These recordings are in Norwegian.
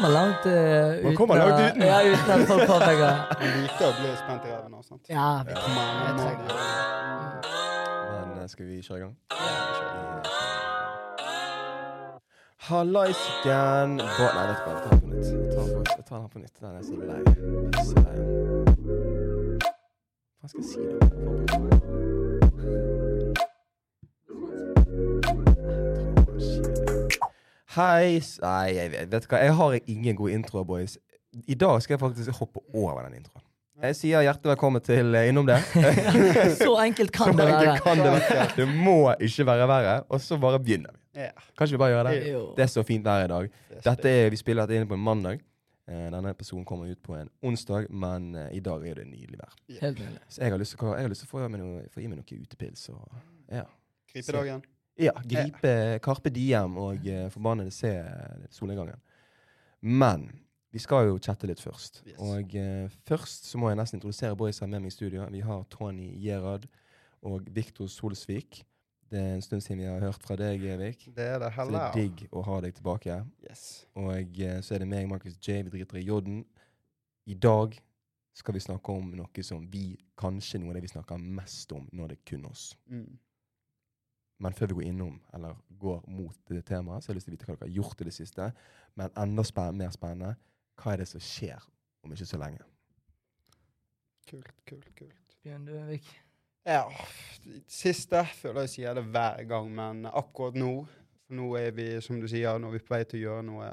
kommer langt uh, Man kommer langt uten. Ja, uten at folk påpeker det. liker å bli spent i ræven. og sånt. Ja, vi Kom an, Man, man, må Men eh, skal vi kjøre i gang? Hallaisiken Nei, vet du hva, jeg tar den på nytt. Jeg tar den på, jeg tar den på nytt. Den er så lei. Pisselei. Hva skal jeg si, da? Hei Nei, jeg vet, vet hva, jeg har ingen gode introer, boys. I dag skal jeg faktisk hoppe over den introen. Jeg sier hjertelig velkommen til eh, Innom det. Så enkelt kan Så det enkelt være. kan det være. Det må ikke være verre. Og så bare begynner vi. Ja. Kan vi bare gjøre det? Jo. Det er så fint vær i dag. Dette er, Vi spiller dette inn på en mandag. Eh, Denne episoden kommer ut på en onsdag, men eh, i dag er det nydelig vær. Helt mulig. Så jeg har lyst til, å- få, i meg noe, utepils. Og, ja. Gripedagen. Ja, gripe Karpe Diem og uh, forbannede se solnedgangen. Men vi skal jo chatte litt først. Yes. Og uh, først så må jeg nesten introdusere boysa med meg i studio. Vi har Tony Gerhard og Viktor Solsvik. Det er en stund siden vi har hørt fra deg, Evik. Det er det. Så det er digg å ha deg tilbake. Yes. Og uh, så er det meg, Markus J. Vi driter i J-en. I dag skal vi snakke om noe som vi kanskje noe av det vi snakker mest om når det er kun oss. Mm. Men før vi går innom, eller går mot det temaet, så har jeg lyst til å vite hva dere har gjort i det siste. Men enda spen mer spennende, hva er det som skjer om ikke så lenge? Kult, kult, kult. Bjørn du, Vik. Ja, siste føler jeg sier det hver gang, men akkurat nå For nå er vi, som du sier, nå er vi på vei til å gjøre noe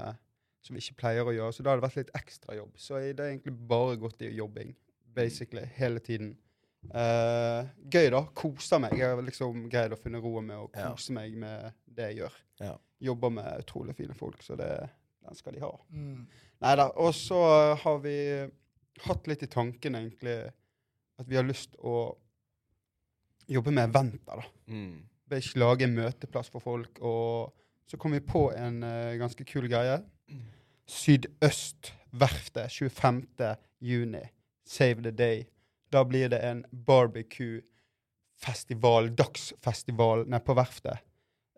som vi ikke pleier å gjøre. Så da har det vært litt ekstra jobb. Så det er egentlig bare gått i jobbing, basically, hele tiden. Eh, gøy, da. Koser meg. Jeg har liksom greid å finne roen med å Ja. kose meg med det jeg gjør. Ja. Jobber med utrolig fine folk, så det, den skal de ha. Mm. Nei da. Og så har vi hatt litt i tanken, egentlig, at vi har lyst å jobbe med eventer, da. Mm. ikke lage en møteplass for folk. Og så kom vi på en uh, ganske kul greie. Sydøstverftet 25. juni. Save the day. Da blir det en barbecue-festival, dagsfestival, nede på verftet.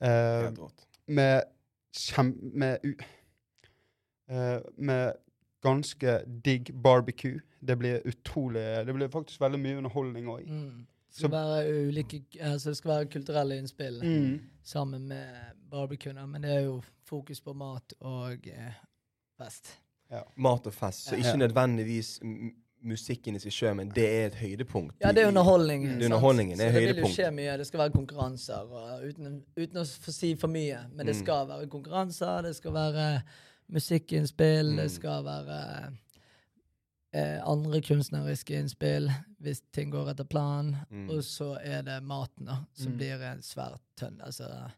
Uh, med kjem... Med, u, eh, med ganske digg barbecue. Det blir utrolig Det blir faktisk veldig mye underholdning òg. Mm. Det skal være ulike altså det skal være kulturelle innspill Mm. sammen med barbecuen. Men det er jo fokus på mat og eh, fest. Mat og fest. Så Ja. ikke nødvendigvis musikken i seg sjøl, men det er et høydepunkt. Ja, det er underholdningen. Mm. Det er underholdningen, det er Så det vil jo skje mye. Det skal være konkurranser. Uten, uten å få si for mye. Men det Mm. skal være konkurranser, det skal være musikkinnspill, Mm. det skal være eh, andre kunstneriske innspill, hvis ting går etter planen. Mm. Og så er det maten, da, som Mm. blir en svært tønn. Altså,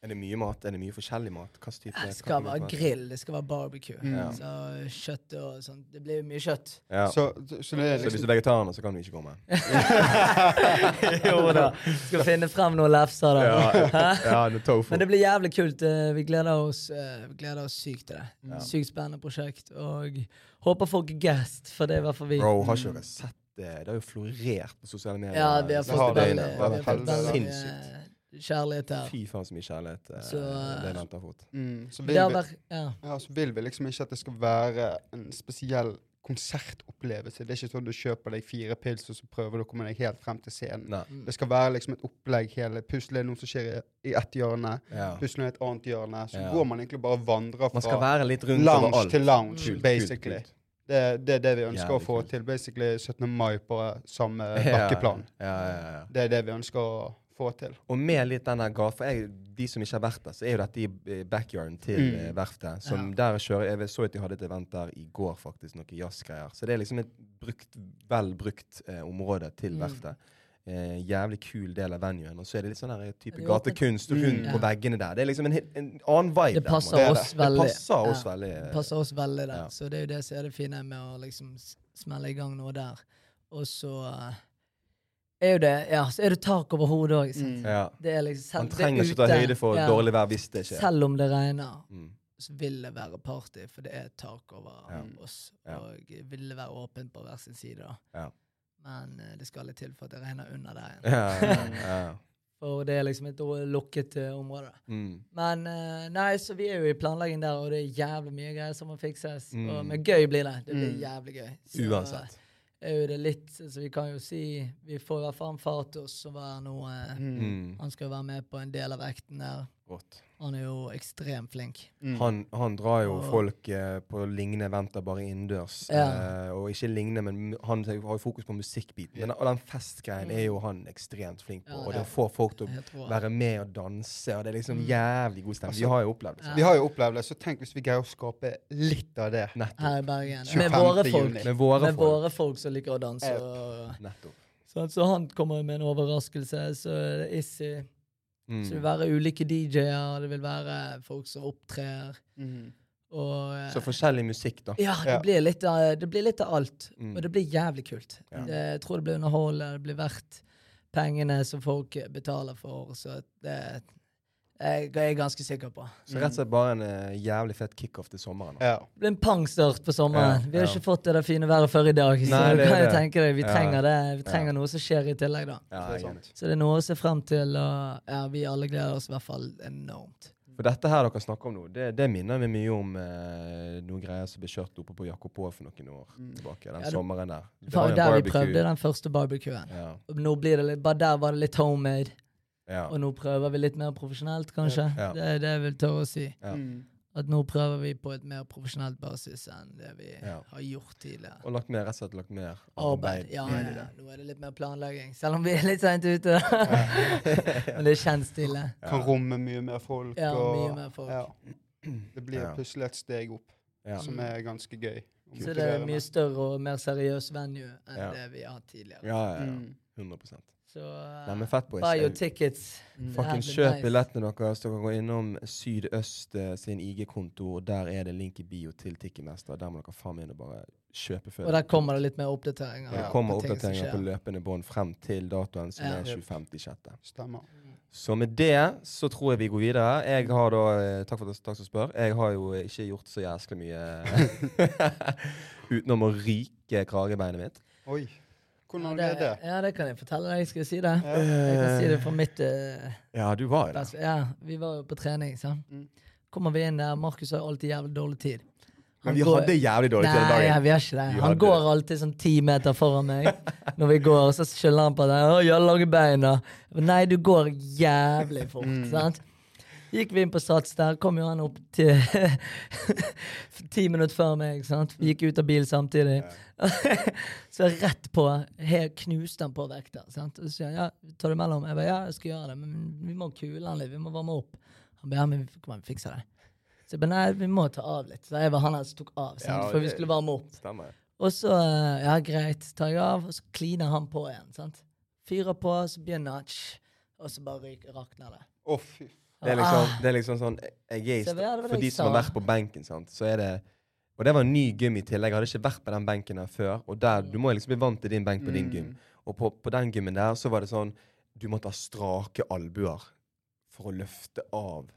Er det mye mat? Er det mye forskjellig mat? Hva type det skal være grill, det skal være barbecue. Mm. Ja. Så kjøtt og sånt. Det blir mye kjøtt. Ja. Så, Så, så det er hvis liksom du er vegetarianer, så kan du ikke komme. jo da. Skal finne frem noen lefser, da. Ja, ja det tofu. Men det blir jævlig kult. eh, Vi gleder oss, eh, vi gleder oss sykt til det. Ja. Sykt spennende prosjekt. Og håper folk er gassed, for det er i hvert fall vi. Bro, har ikke dere sett det? Det har jo florert på sosiale medier. Ja, vi har det fått det, det, det, veldig, det, det, det, det det, det, det sinnssykt. mye kjærlighet her. Fy faen så mye kjærlighet eh, Så, eh, det er har fått. mm, så, vil vi, Ja. ja, så vil vi liksom ikke at det skal være en spesiell konsertopplevelse. Det er ikke sånn du kjøper deg fire pils, og så prøver du å komme deg helt frem til scenen. Nei. Mm. Det skal være liksom et opplegg hele Pusle er noe som skjer i, i ett hjørne, Ja. pusle er et annet hjørne. Så Ja. går man egentlig bare og vandrer Man skal fra være litt rundt lounge til lounge, Kult, basically. kult, kult. Det, det er det vi ønsker Jævlig å få kult. til. Basically 17. mai på samme Ja, bakkeplan. Ja, ja, ja. Det er det vi ønsker å få til. Og med litt denne der gata For jeg, de som ikke har vært der, så er jo dette i eh, backyarden til Mm. eh, verftet. Som Ja. der kjører Jeg så at de hadde et event der i går, faktisk. Noe jazzgreier. Så det er liksom et brukt, vel brukt eh, område til Mm. verftet. Eh, jævlig kul del av venuen. Og så er det litt sånn der type Er det åpent? gatekunst rundt Mm. på veggene der. Det er liksom en, en annen vibe. Det der, passer måte. oss Det veldig. Det passer oss Ja. veldig. Det passer oss veldig der. Ja. Så det er jo det som er det fine med å liksom smelle i gang noe der. Og så eh, er jo det Ja, så er det tak over hodet òg. Mm. Ja. Liksom Man er trenger ikke ta høyde for Ja. dårlig vær hvis det skjer. Selv om det regner, Mm. så vil det være party, for det er tak over Ja. oss. Og vil det være åpent på hver sin side, da. Ja. Men uh, det skal litt til for at det regner under der igjen. For det er liksom et lukket uh, område. Mm. Men uh, nei, så vi er jo i planlegging der, og det er jævlig mye greier som må fikses. Mm. Og, men gøy blir det. Det blir Mm. jævlig gøy. Så, Uansett. Er jo det litt Så vi kan jo si Vi får i hvert fall han Fatos, som var nå eh, Mm. Mm. Han skal jo være med på en del av vekten der. Rått. Han er jo ekstremt flink. Mm. Han, han drar jo folk eh, på lignende eventer bare innendørs. Ja. Eh, og ikke lignende, men han har jo fokus på musikkbiten. Men, og den festgreien er jo han ekstremt flink på. Ja, og det får folk til å være med og danse, og det er liksom Mm. jævlig god stemning. Altså, Vi har jo opplevd det. Ja. Vi har jo opplevd det, så tenk hvis vi greier å skape litt av det. Nettopp. her i Bergen. 25. Med våre folk. Med våre Med folk. våre folk som liker å danse. Og, Nettopp. Så, så han kommer med en overraskelse. Så Issy. Mm. Så det vil være ulike DJ-er, det vil være folk som opptrer. Mm. Og eh, Så forskjellig musikk, da. Ja, det Ja. blir litt av, det blir litt av alt. Mm. Og det blir jævlig kult. Ja. Det, jeg tror det blir underholdende, det blir verdt pengene som folk betaler for. Så det jeg, er ganske sikker på. Så rett og slett bare en uh, jævlig fett kickoff til sommeren. Ja. Det blir en pangstart på sommeren. Ja, Vi har ja. ikke fått det der fine været før i dag. Så Nei, det er kan jo tenke deg, vi Ja. trenger det. Vi trenger Ja. noe som skjer i tillegg, da. Ja, det enig. sant. Så det er noe å se frem til, og ja, vi alle gleder oss i hvert fall enormt. For dette her dere snakker om nå, det, det minner meg mye om eh, noen greier som ble kjørt oppe på Jakobå for noen år Mm. tilbake. Den Ja, det- sommeren der. Det var en der vi prøvde den første barbecuen. Ja, Nå blir det litt, bare der var det litt homemade, ja, og nå prøver vi litt mer profesjonelt, kanskje. Ja. Det er det jeg vil tørre å si. ja. Mm. At nå prøver vi på et mer profesjonelt basis enn det vi Ja. har gjort tidligere. Og lagt mer, rett og slett lagt mer Arbeid. Ja, ja, ja. Nå er det litt mer planlegging, selv om vi er litt seint ute. Men det kjennes stille. Kan romme mye mer folk. Ja, og, mye mer folk. Ja. Det blir Ja. plutselig et steg opp, Ja. som er ganske gøy. Så det er mye større og mer seriøs venue enn Ja. det vi har hatt tidligere. ja, ja, ja. Mm. 100 Så uh, Nei, men fett, boys. buy your tickets. Mm. Fucking kjøp nice. billettene deres. Så dere gå innom Sydøst eh, sin IG-konto, og der er det link i bio til Ticketmaster. Der må dere faen meg inn og bare kjøpe før. Og der kommer det litt mer oppdateringer. det Ja, kommer på ting som oppdateringer på løpende bånd frem til datoen, som Ja. er 25.6. Stemmer. Så med det så tror jeg vi går videre. Jeg har da, eh, Takk for at takk som spør. Jeg har jo ikke gjort så jæsklig mye utenom å ryke kragebeinet mitt. Oi. Ja det, er det? ja, det kan jeg fortelle deg. Skal jeg si det? Ja. Jeg kan si det fra mitt uh, Ja, du var jo der. Ja, vi var jo på trening, sant. Mm. Kommer vi inn der, Markus har alltid jævlig dårlig tid. Men vi går- hadde jævlig dårlig tid den Nei, ja, vi har ikke det. Vi Han hadde går alltid sånn ti meter foran meg når vi går, og så skylder han på deg «Å, 'jeg har lange bein'. da». Nei, du går jævlig fort. Mm. sant? Gikk vi inn på Sats der, kom jo han opp til ti minutter før meg. sant? Vi gikk ut av bilen samtidig. så rett på, helt knuste han på vekta. sant? Og så sier han ja, tar du mellom? Jeg bare ja, jeg skal gjøre det, men vi må kule han litt, vi må varme opp. Han bare ja, men kom vi fikser det. Så jeg bare nei, vi må ta av litt. Så jeg var han som tok av, sant? Ja, for vi skulle varme opp. Stemmer. Og så, eh, ja greit, tar jeg av, og så kliner han på igjen. sant? Fyrer på, så begynner han, og så bare rakner det. Å, fy. Det er liksom, det er liksom sånn jeg er i For de som har vært på benken, sant, så er det Og det var en ny gym i tillegg. Jeg hadde ikke vært på den benken her før. Og der, Du må liksom bli vant til din benk på din Mm. gym. Og på, på den gymmen der så var det sånn Du måtte ha strake albuer for å løfte av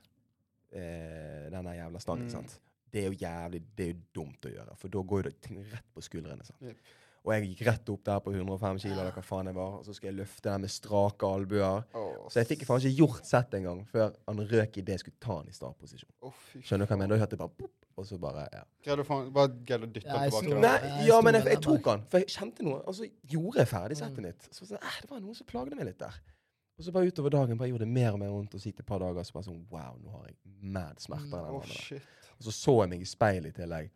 eh, den der jævla stangen. Mm. sant? Det er jo jævlig Det er jo dumt å gjøre, for da går jo det ting rett på skuldrene. sant? Jep. Og jeg gikk rett opp der på 105 kilo, eller hva faen jeg var, og så skal jeg løfte den med strake albuer. Oh, Så jeg fikk faen ikke gjort sett engang før han røk idet jeg skulle ta han i startposisjon. Oh. Skjønner du hva jeg mener? Da hørte jeg bare pop, og så bare ja. Greide du faen Bare greide å dytte Ja, tilbake? Nei, jeg ja, men jeg, jeg tok han, for jeg kjente noe. Og så gjorde jeg ferdig settet Mm. mitt. Så sånn, eh, det var noen som plagde meg litt der. Og så bare utover dagen bare gjorde det mer og mer vondt, og så gikk det et par dager, så bare sånn wow, nå har jeg mad smerter. Mm, shit. Og så så jeg meg i speilet i tillegg.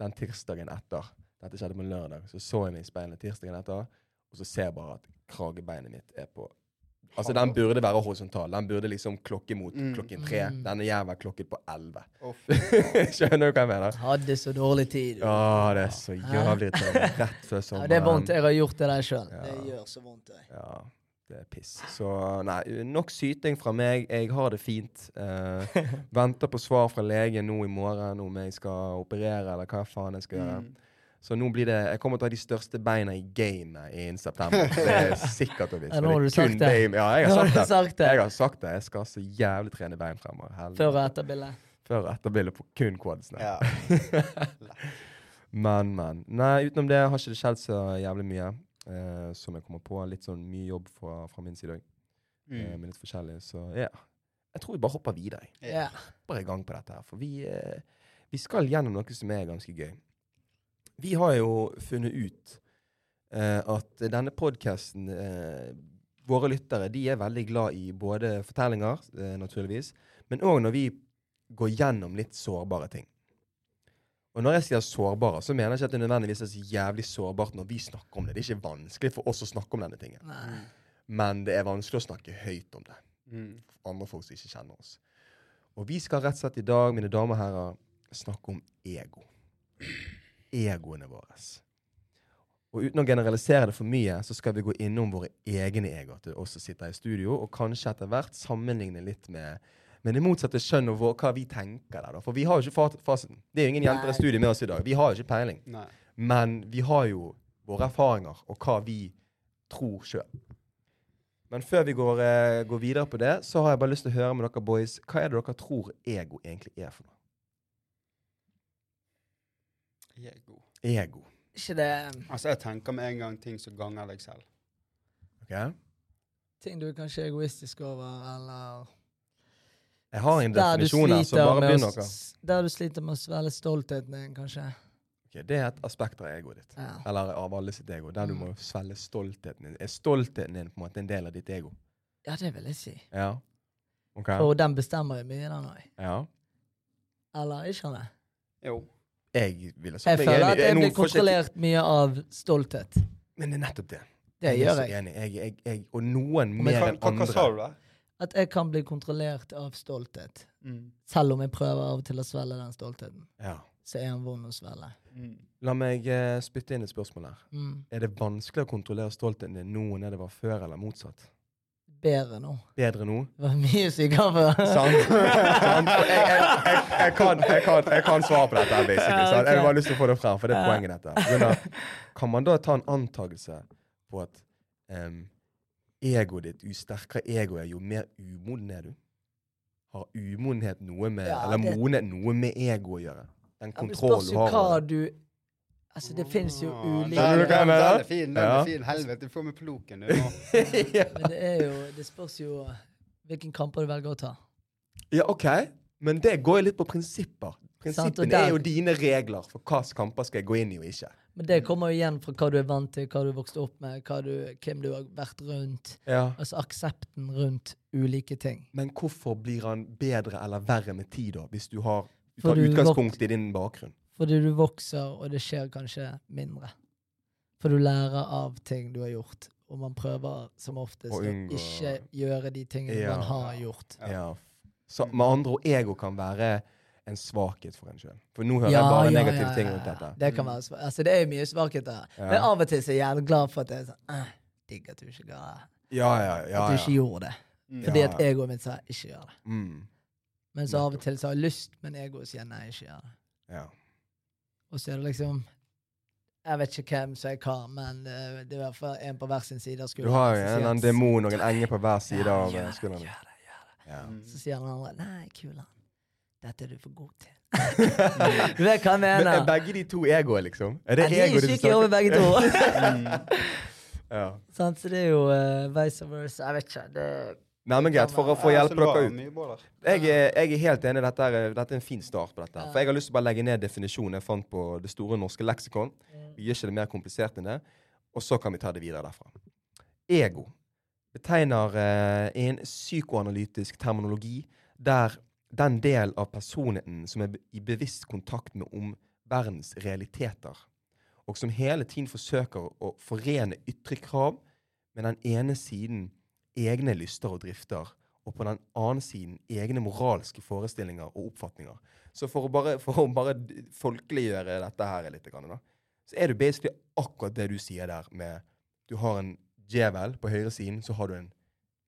Den tirsdagen etter. Dette skjedde på lørdag. Så så jeg meg i speilet tirsdagen etter, og så ser jeg bare at kragebeinet mitt er på Altså, den burde være horisontal. Den burde liksom klokke mot Mm. klokken tre. Denne Den er jævla klokket på elleve. Oh. Skjønner du hva jeg mener? Hadde så dårlig tid. Ja, det er så jævlig irriterende. Rett før sommeren. Ja, det er vondt. Jeg har gjort det der sjøl. Ja. Det gjør så vondt. jeg. Ja, det er piss. Så nei, nok syting fra meg. Jeg har det fint. Uh, venter på svar fra legen nå i morgen om jeg skal operere, eller hva faen jeg skal gjøre. Mm. Så nå blir det Jeg kommer til å ha de største beina i gamet innen september. Det er sikkert og visst. Ja, nå har du sagt det. game- Ja, jeg har har sagt det. sagt det. Jeg har sagt det. Jeg skal så jævlig trene bein fremover. Helvete. Før og etter bildet. Før og etter bildet på kun quadsene. Ja. Men, men. Nei, utenom det har ikke det skjedd så jævlig mye. eh, som jeg kommer på. Litt sånn mye jobb fra, fra min side òg. eh, med litt forskjellig. Så ja. Jeg tror vi bare hopper videre. Yeah. Bare i gang på dette her. For vi, eh, vi skal gjennom noe som er ganske gøy. Vi har jo funnet ut eh, at denne podkasten eh, Våre lyttere de er veldig glad i både fortellinger, eh, naturligvis, men òg når vi går gjennom litt sårbare ting. Og når jeg sier sårbare, så mener jeg ikke at det nødvendigvis er så jævlig sårbart når vi snakker om det. Det er ikke vanskelig for oss å snakke om denne tingen. Nei. Men det er vanskelig å snakke høyt om det. Mm. Andre folk som ikke kjenner oss. Og vi skal rett og slett i dag, mine damer og herrer, snakke om ego. Egoene våre. Og uten å generalisere det for mye, så skal vi gå innom våre egne egoer til oss som sitter i studio, og kanskje etter hvert sammenligne litt med, med det motsatte kjønn og vår, hva vi tenker der. da. For vi har jo ikke fa- fasiten. Det er jo ingen jenter i studio med oss i dag. Vi har jo ikke peiling. Nei. Men vi har jo våre erfaringer og hva vi tror sjøl. Men før vi går, eh, går videre på det, så har jeg bare lyst til å høre med dere boys. Hva er det dere tror ego egentlig er for noe? Ego. Ego. Ikke det Altså, jeg tenker med en gang ting som ganger deg selv. ok? ting du er kanskje egoistisk over, eller Jeg har en der definisjon her, så bare med begynn dere. Der du sliter med å svelge stoltheten din, kanskje. Ok, det er et aspekt av egoet ditt. Ja. Eller av alle sitt ego. Der du Mm. må svelge stoltheten din. Er stoltheten din på en måte en del av ditt ego? ja, det vil jeg si. Ja. Ok. For den bestemmer jo mye, den òg. Ja. Eller ikke han det? Jo. Jeg ville sagt Jeg meg føler enig. at jeg blir kontrollert mye av stolthet. Men det er nettopp det. Det jeg gjør jeg. enig. Jeg, jeg, jeg, og noen mer enn andre. hva sa du da? At jeg kan bli kontrollert av stolthet. Mm. Selv om jeg prøver av og til å svelge den stoltheten. Ja. Så er han vond å svelge. Mm. La meg uh, spytte inn et spørsmål her. Mm. Er det vanskelig å kontrollere stoltheten din nå enn det var før, eller motsatt? Bedre nå. Bedre nå? Det var mye sykere før. Sant? sant? Jeg, jeg, jeg, jeg, kan, kan, kan svare på dette, basically. Sant? Jeg har bare lyst til å få det frem, for det er poenget dette. På grunn Kan man da ta en antakelse på at um, egoet ditt, jo sterkere egoet er, jo mer umoden er du? Har umodenhet noe med, Ja, eller det- modenhet noe med ego å gjøre? Den kontrollen ja, du har hva du Altså, det fins jo Ah, ulike Skjønner du hva jeg den, mener? den er fin. Den er fin. Helvete, du får med ploken du nå. ja. Men det er jo Det spørs jo hvilken kamper du velger å ta. ja, OK. Men det går jo litt på prinsipper. Prinsippene der- er jo dine regler for hvilke kamper skal jeg gå inn i og ikke. Men det kommer jo igjen fra hva du er vant til, hva du vokste opp med, hva du, hvem du har vært rundt. Ja. Altså aksepten rundt ulike ting. Men hvorfor blir han bedre eller verre med tid, da, hvis du har tar utgangspunkt i din bakgrunn? Fordi du vokser, og det skjer kanskje mindre. For du lærer av ting du har gjort, og man prøver som oftest Å ikke gjøre de tingene Ja. man har gjort. Ja. Ja. Så med andre ord, ego kan være en svakhet for en sjøl. For nå hører Ja, jeg bare ja, negative ja, ting rundt dette. Det kan være svak. Altså, det er jo mye svakhet der. Ja. Men av og til så er jeg jævlig glad for at det er sånn eh, Digg at du ikke ga Ja, ja, ja. At du ikke gjorde det. Mm. Fordi Ja. at egoet mitt sa ikke gjør det. Mm, Men så av og til så har jeg lyst, men egoet sier nei, ikke gjør det. ja. Og så er det liksom Jeg vet ikke hvem som er hva, men eh, det er i hvert fall en på hver sin side av Du har jo en, en demon og en enge på hver side Ja, av gjør eh, det, gjør det, gjør det. Ja. Mm. Så sier han andre nei, kulan, dette er du for god til. du vet hva jeg Men er begge de to egoer, liksom? Er det Ja, de er syke i hodet begge to. Ja. Sant, så det er jo uh, vice versa. Jeg vet ikke. Det Nei, men greit, for å få hjelpe dere ut. Jeg er, jeg er helt enig. Dette er, dette er en fin start på dette. her. For jeg har lyst til å bare legge ned definisjonen jeg fant på Det store norske leksikon. Mm. Vi gjør ikke det mer komplisert enn det. Og så kan vi ta det videre derfra. Ego betegner eh, en psykoanalytisk terminologi der den del av personligheten som er i bevisst kontakt med omverdens realiteter, og som hele tiden forsøker å forene ytre krav med den ene siden egne lyster og drifter, og på den annen siden egne moralske forestillinger og oppfatninger. Så for å bare, for å bare folkeliggjøre dette her litt, da, så er det basically akkurat det du sier der med Du har en djevel på høyre siden, så har du en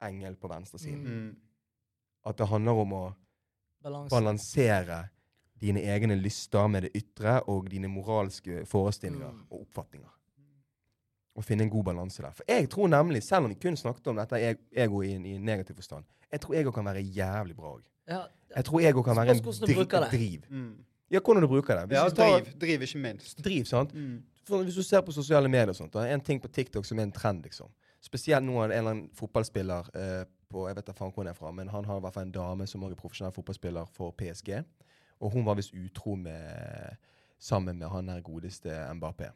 engel på venstre siden. Mm. At det handler om å balanse. balansere dine egne lyster med det ytre og dine moralske forestillinger Mm. og oppfatninger. Og finne en god balanse der. For jeg tror nemlig, selv om vi kun snakket om dette eg- ego i, i en negativ forstand, jeg tror ego kan være jævlig bra òg. Ja, Jeg tror ego kan være en dri driv. Mm. Ja, hvordan du bruker det. Hvis Ja, vi tar- driv. Driv, ikke minst. driv, sant? Mm. For hvis du ser på sosiale medier og sånt, da, en ting på TikTok som er en trend, liksom. Spesielt nå er det en eller annen fotballspiller eh, på Jeg vet da faen hvor hun er fra, men han har i hvert fall en dame som også er profesjonell fotballspiller for PSG. Og hun var visst utro med sammen med han der godeste Mbappé.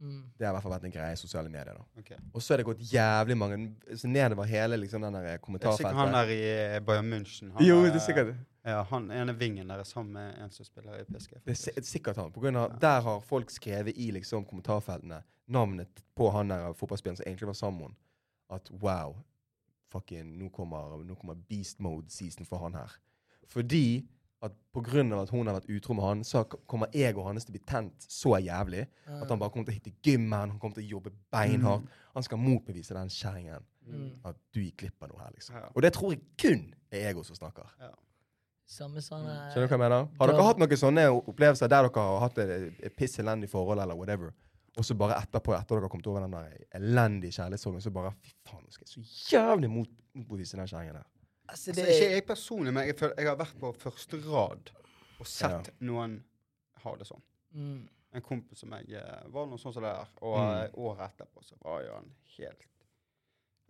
Mm. Det har i hvert fall vært en greie i sosiale medier. da. Okay. Og så er det gått jævlig mange så nedover hele liksom, den der Det er sikkert han der i eh, Bayern München. Han Jo, er- det er sikkert Ja, han ene vingen der er sammen med en som spiller i PSG. det er sikkert han. På grunn av, Der har folk skrevet i liksom kommentarfeltene navnet på han der fotballspilleren som egentlig var sammen. At wow, fucking, nå kommer, nå kommer beast mode-season for han her. Fordi at av at hun har vært utro med han, så kommer jeg og hans til å bli tent så jævlig at han bare kommer til å hitte gymmen, han kommer til å jobbe beinhardt. Han skal motbevise den kjerringen Mm. at du gikk glipp av noe her, liksom. Ja. Og det tror jeg kun er ego som snakker. Samme sånn Skjønner du hva jeg mener? Har dere hatt noen sånne opplevelser der dere har hatt et, et piss elendig forhold, eller whatever, og så bare etterpå, etter dere har kommet over den der elendige kjærlighetssorgen, så bare Fy faen, nå skal jeg så jævlig motbevise den kjerringen der. Altså, Altså, ikke jeg personlig, men jeg, føler, jeg har vært på første rad og sett noen ha det sånn. mm. En kompis som jeg eh, var noe sånn som det der, og Mm. eh, året etterpå så var jo han helt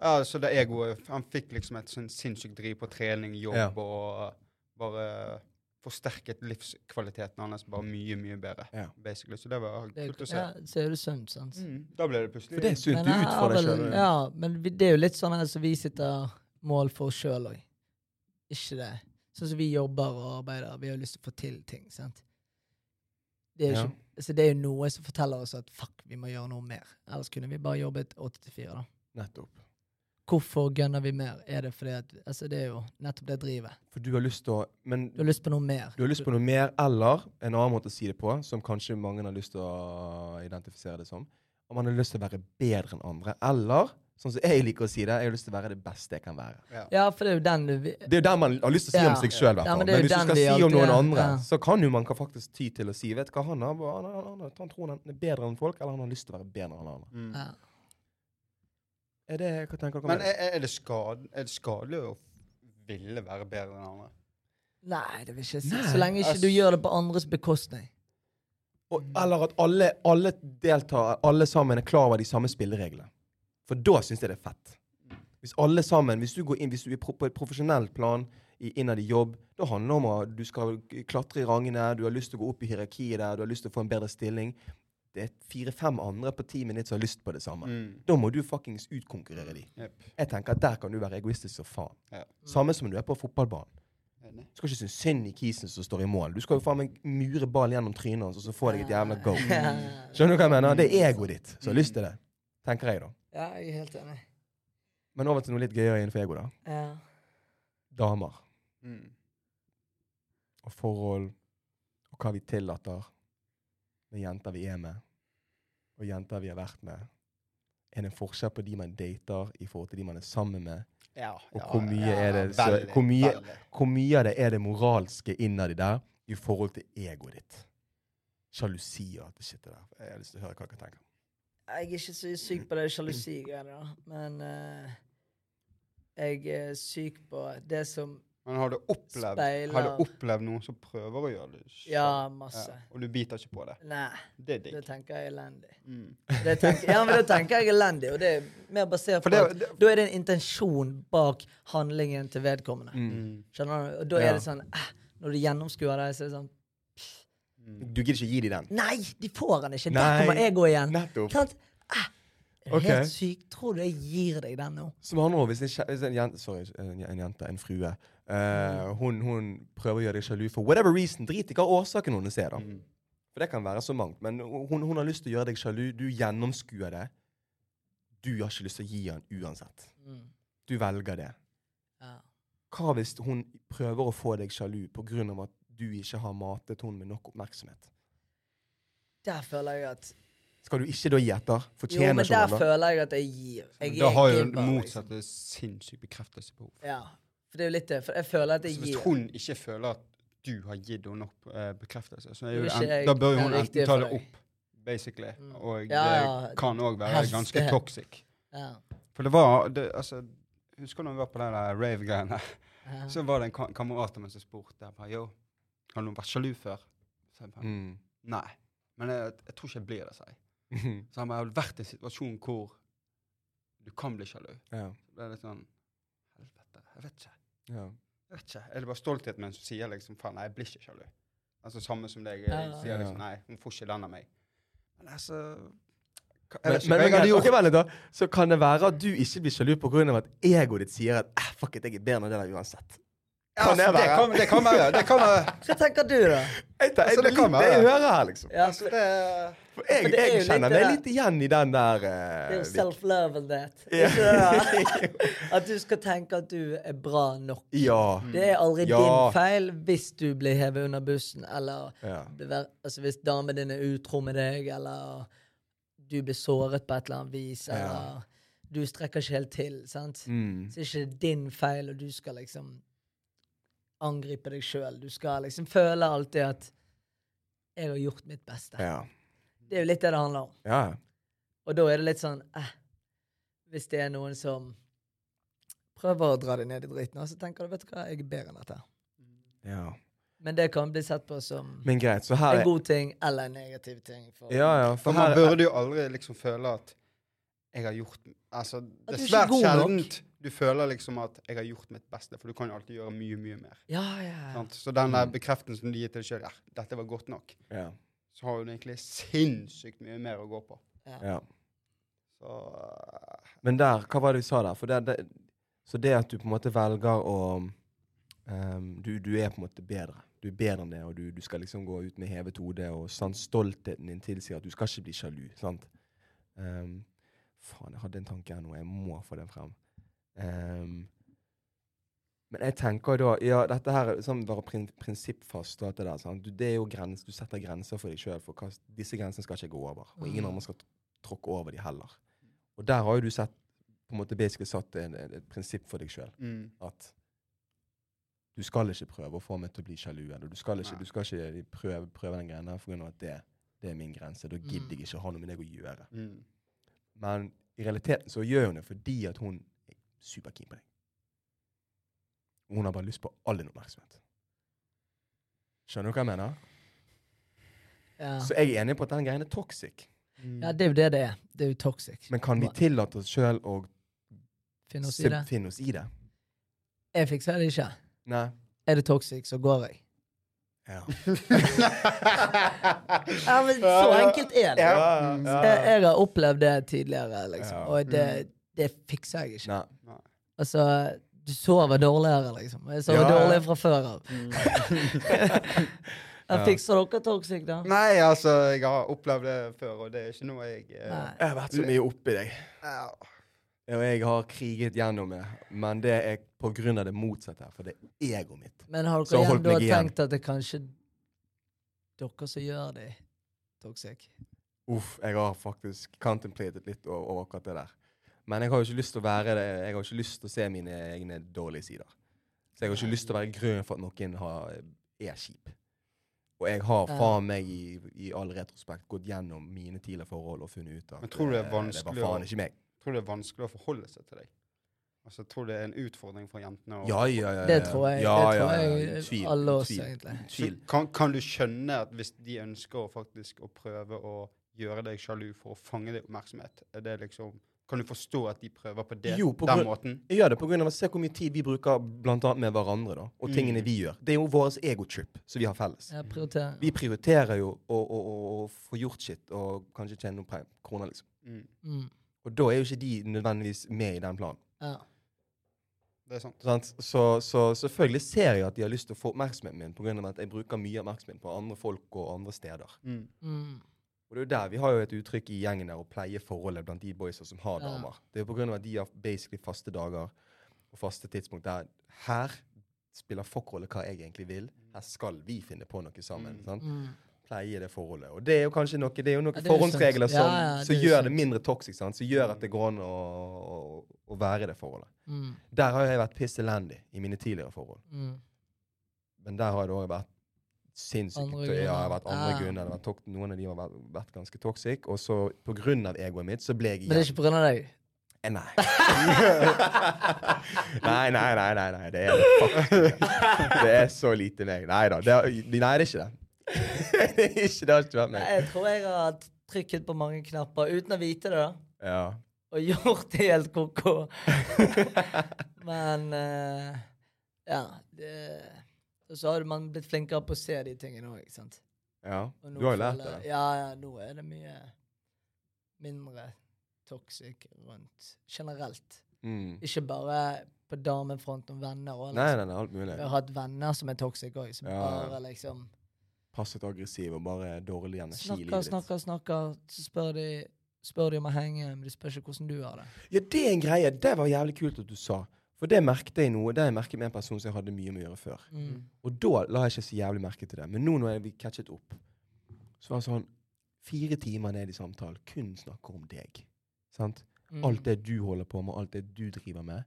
Ja, så det egoet Han fikk liksom et sånn sinnssykt driv på trening, jobb Ja. og bare forsterket livskvaliteten hans bare mye, mye bedre, Ja. basically. Så det var kult å se. ja, så er det sunt, sant? Mm. Da ble det plutselig For det er sunt. ut utfordrer deg sjøl. Ja, men det er jo litt sånn som vi sitter mål for oss sjøl òg. Ikke det. Sånn som vi jobber og arbeider. Vi har lyst til å få til ting, sant. Det er, jo Ja. altså det er jo noe som forteller oss at fuck, vi må gjøre noe mer. Ellers kunne vi bare jobbet 8 til 4, da. Nettopp. Hvorfor gønner vi mer? Er det fordi at Altså, det er jo nettopp det drivet. For du har lyst til å Men Du har lyst på noe mer. du har lyst på noe mer, eller en annen måte å si det på, som kanskje mange har lyst til å identifisere det som. Om man har lyst til å være bedre enn andre. Eller, sånn som jeg liker å si det, jeg har lyst til å være det beste jeg kan være. Ja. Ja, for det er jo den du Det er jo den man har lyst til å si Ja. om seg sjøl. Ja, men men, hvis du skal si om noen andre, Ja. så kan jo man kan faktisk ty til å si Vet du hva, han, har, han, han, han, han tror han er bedre enn folk, eller han har lyst til å være bedre enn alle andre. Mm. ja. Er det, hva tenker dere Men om er, det? er, det skad, er det skadelig å ville være bedre enn andre? Nei, det vil ikke si. Nei, Så lenge ikke ass. du gjør det på andres bekostning. Og, eller at alle, alle deltar, alle sammen er klar over de samme spillereglene. For da syns jeg det er fett. Hvis alle sammen, hvis du går inn, hvis du er på et profesjonelt plan i, innad i jobb, da handler det om at du skal klatre i rangene, du har lyst til å gå opp i hierarkiet der, du har lyst til å få en bedre stilling. Det er fire-fem andre på teamet ditt som har lyst på det samme. Mm. Da må du fuckings utkonkurrere de. Yep. Jeg tenker at Der kan du være egoistisk som faen. Ja. Samme som du er på fotballbanen. Du skal ikke synes synd i kisen som står i mål. Du skal jo faen meg mure ballen gjennom trynet hans, og så få deg et jævla go. Skjønner du hva jeg mener? Det er egoet ditt som har lyst til det. Tenker jeg, da. Ja, jeg er helt enig. Men over til noe litt gøyere innenfor ego, da. Ja. Damer. Mm. Og forhold. Og hva vi tillater med jenter vi er med, og jenter vi har vært med. Er det en forskjell på de man dater i forhold til de man er sammen med? Ja, Og hvor mye er det- så- veldig, hvor mye- Hvor mye av det er det moralske innad i der i forhold til egoet ditt? Sjalusi og alt det shitet der. Jeg har lyst til å høre hva dere tenker. Jeg er ikke så syk på det sjalusigreiene, da. Men uh, jeg er syk på det som Men har du opplevd, har du opplevd noen som prøver å gjøre det? Så, Ja, masse. Ja, og du biter ikke på det? Nei, Det er det tenker jeg er elendig. Mm. Det tenker, ja, men det tenker jeg er elendig, og det er mer basert på det- at det- da er det en intensjon bak handlingen til vedkommende. Mm. Skjønner du? Og da Ja. er det sånn eh, Når du gjennomskuer det, så er det sånn. Du gidder ikke gi dem den? Nei, de får den ikke! Nei. Der kommer egoet igjen. Nettopp. Sant? Ah, Ok. Helt sykt. Tror du jeg gir deg den nå? Som han også, hvis en, kje- hvis en jente Sorry, en, en jente, en frue. eh, hun, hun prøver å gjøre deg sjalu for whatever reason. Drit i hva årsaken hennes er, da. Mm. For det kan være så mangt. Men hun, hun har lyst til å gjøre deg sjalu. Du gjennomskuer det. Du har ikke lyst til å gi han uansett. Mm. Du velger det. Ja. Hva hvis hun prøver å få deg sjalu pga. at du ikke har matet henne med nok oppmerksomhet? Der føler jeg at Skal du ikke da gi etter? Jo, men der hun føler jeg at jeg gir. Jeg, Da har jo det motsatte sinnssykt bekreftelsesbehov. Liksom. Ja. For det er jo litt det. For jeg føler at jeg Så hvis gir. hun ikke føler at du har gitt henne nok eh, bekreftelse, så er jo Vil ikke en, jeg da bør jo hun enten ta for det deg. opp, basically. Mm. Og Ja, ja. det kan òg være Helst ganske det. toxic. Ja. For det var det, altså, Husker du når vi var på den der rave-greiene? Ja. Så var det en ka kamerat av meg som spurte jeg bare, yo, har noen vært sjalu før. Så jeg bare, Mm. nei. Men jeg, jeg tror ikke jeg blir det, sa jeg. Så han jeg har vært i en situasjon hvor du kan bli sjalu. ja. Så ble det litt sånn Helvete. Jeg vet ikke. Ja. Jeg vet ikke. Er det bare stoltheten min som sier liksom faen, nei, jeg blir ikke sjalu? Altså samme som deg. Jeg Ja. sier liksom nei, hun får ikke den av meg. Men altså Men, men, men, gjort. ok, vent da. Så kan det være at du ikke blir sjalu pga. at egoet ditt sier at eh, fuck it, jeg er bedre enn det der uansett. Ja, altså, det, kan, det kan være. Det kan være. Hva tenker du, da? Jeg, tar, Altså, det kan det jeg hører her, liksom. Ja, Altså, det For jeg, Men det jeg kjenner meg litt igjen i den der Det er jo uh, self-love and that. Ja. Det? At du skal tenke at du er bra nok. Ja. Det er aldri Ja. din feil hvis du blir hevet under bussen, eller ja. altså hvis damen din er utro med deg, eller du blir såret på et eller annet vis, eller du strekker ikke helt til. sant? Mm. Så er ikke din feil, og du skal liksom angripe deg sjøl. Du skal liksom føle alltid at 'jeg har gjort mitt beste'. Ja. Det er jo litt det det handler om. ja. Og da er det litt sånn eh, Hvis det er noen som prøver å dra deg ned i driten, så tenker du vet du hva, jeg er bedre enn dette. ja. Men det kan bli sett på som Men greit, så her en er god ting eller en negativ ting. For, Ja, ja. For For man burde jo aldri liksom føle at jeg har gjort Altså, det er svært sjeldent du føler liksom at jeg har gjort mitt beste, for du kan jo alltid gjøre mye, mye mer. Ja, ja, ja. Så den der Mm. bekreftelsen du gir til deg sjøl, ja, dette var godt nok, ja. så har du egentlig sinnssykt mye mer å gå på. ja. Så uh, Men der, hva var det du sa der? For det, det, så det at du på en måte velger å um, du, du er på en måte bedre. Du er bedre enn det, og du, du skal liksom gå ut med hevet hode, og sånn, stoltheten din tilsier at du skal ikke bli sjalu. sant? Ehm, faen, jeg hadde en tanke her nå. Jeg må få den frem. Um, men jeg tenker da Ja, dette her er sånn bare prin prinsippfast og alt det der. sant? Du, det er jo grens, du setter grenser for deg sjøl. For hva, disse grensene skal ikke gå over. Og ingen Mm. andre skal tråkke over de heller. Og der har jo du sett på en måte basically satt en, en, et prinsipp for deg sjøl. mm. At du skal ikke prøve å få meg til å bli sjalu. Eller du skal ikke, du skal ikke prøve, prøve den greia der for at det, det er min grense. Da gidder Mm. jeg ikke å ha noe med deg å gjøre. Mm. Men i realiteten så gjør hun det fordi at hun er superkeen på deg. Hun har bare lyst på all din oppmerksomhet. Skjønner du hva jeg mener? Ja. Så jeg er enig på at den greien er toxic. Mm. ja, det er jo det det er. Det er jo toxic. Men kan vi tillate oss sjøl å Finne oss i det. Jeg fikser det ikke. Nei. Er det toxic, så går jeg. Ja. Ja, men Så enkelt er det. Ja, Mm. ja, Jeg, jeg har opplevd det tidligere, liksom. Og det, det fikser jeg ikke. Altså, du sover dårligere, liksom. Jeg sover dårlig fra før av. Mm. Jeg fikser dere toxic, da? Nei, altså, jeg har opplevd det før, og det er ikke noe jeg eh, Jeg har vært så mye oppi deg. ja. Og jeg har kriget gjennom det. Men det er av det motsatte for det er egoet mitt. Men har dere igjen da tenkt at det kanskje dere som gjør det toxic? Uff, jeg har faktisk contemplated litt over, over akkurat det der. Men jeg har jo ikke lyst til å være det. Jeg har ikke lyst til å se mine egne dårlige sider. Så jeg har ikke lyst til å være grunnen for at noen har, er kjip. Og jeg har faen meg i, i all retrospekt gått gjennom mine tidligere forhold og funnet ut at Men tror du det er eh, vanskelig det var faen ikke meg. Tror det er vanskelig å forholde seg til deg. Altså, jeg tror det er en utfordring for jentene. Ja, ja, ja. ja. Det tror jeg- Ja, det tror jeg Tvil, alle oss, tvil, egentlig. Tvil. Så kan, kan du skjønne at hvis de ønsker faktisk å prøve å gjøre deg sjalu for å fange deg oppmerksomhet, er det liksom Kan du forstå at de prøver på det, Jo, på den grunn- måten? Jeg gjør det på grunn av å se hvor mye tid vi bruker blant annet med hverandre, da, og Mm. tingene vi gjør. Det er jo vår egotrip som vi har felles. Prioriterer. Vi prioriterer jo å, å, å, å få gjort shit og kanskje tjene noen kroner, liksom. Mm. Mm. Og da er jo ikke de nødvendigvis med i den planen. Ja. Det er sant. Så, så selvfølgelig ser jeg at de har lyst til å få oppmerksomheten min pga. at jeg bruker mye oppmerksomhet på andre folk og andre steder. Mm. Mm. Og det er jo der, Vi har jo et uttrykk i gjengen der å pleie forholdet blant de boysa som har Ja. damer. Det er jo pga. at de har basically faste dager og faste tidspunkt der her spiller fuckrolle hva jeg egentlig vil. Her skal vi finne på noe sammen. Mm. Pleie det forholdet. Og det er jo kanskje noe, det er jo noen Ja, er forhåndsregler som, Ja, ja, som det gjør det mindre toxic, sant? som gjør at det går an å, å, å være i det forholdet. Mm. Der har jeg vært piss elendig i mine tidligere forhold. Mm. Men der har det òg vært sinnssykt Ja, jeg har vært andre grunner. Noen av de har vært, vært ganske toxic. Og så på grunn av egoet mitt, så ble jeg Men det er ikke på grunn av deg? Eh, Nei. nei, nei, nei, nei, nei. Det er det. Det er så lite meg. Nei da. Det er, nei, det er ikke det. ikke det har ikke vært meg. Jeg tror jeg har trykket på mange knapper uten å vite det. da. Ja. og gjort det helt ko-ko. Men uh, ja. Det, så har man blitt flinkere på å se de tingene òg, ikke sant. Ja, du har jo lært det. Ja, ja, nå er det mye mindre toxic rundt generelt. Mm. Ikke bare på damefront og venner. Og Nei, liksom. nei, nei, alt mulig. Vi har hatt venner som er toxic òg, som Ja. bare liksom Passet aggressiv og bare dårlig energi i livet ditt. snakker, snakker. Så spør de, spør de om å henge, men de spør ikke hvordan du har det. Ja, det er en greie. Det var jævlig kult at du sa. For det merket jeg noe. Det har jeg merket med en person som jeg hadde mye med å gjøre før. Mm. Og da la jeg ikke så jævlig merke til det. Men nå når vi catchet opp, så var det sånn Fire timer ned i samtalen, kun snakker om deg. Sant? Mm. Alt det du holder på med, alt det du driver med.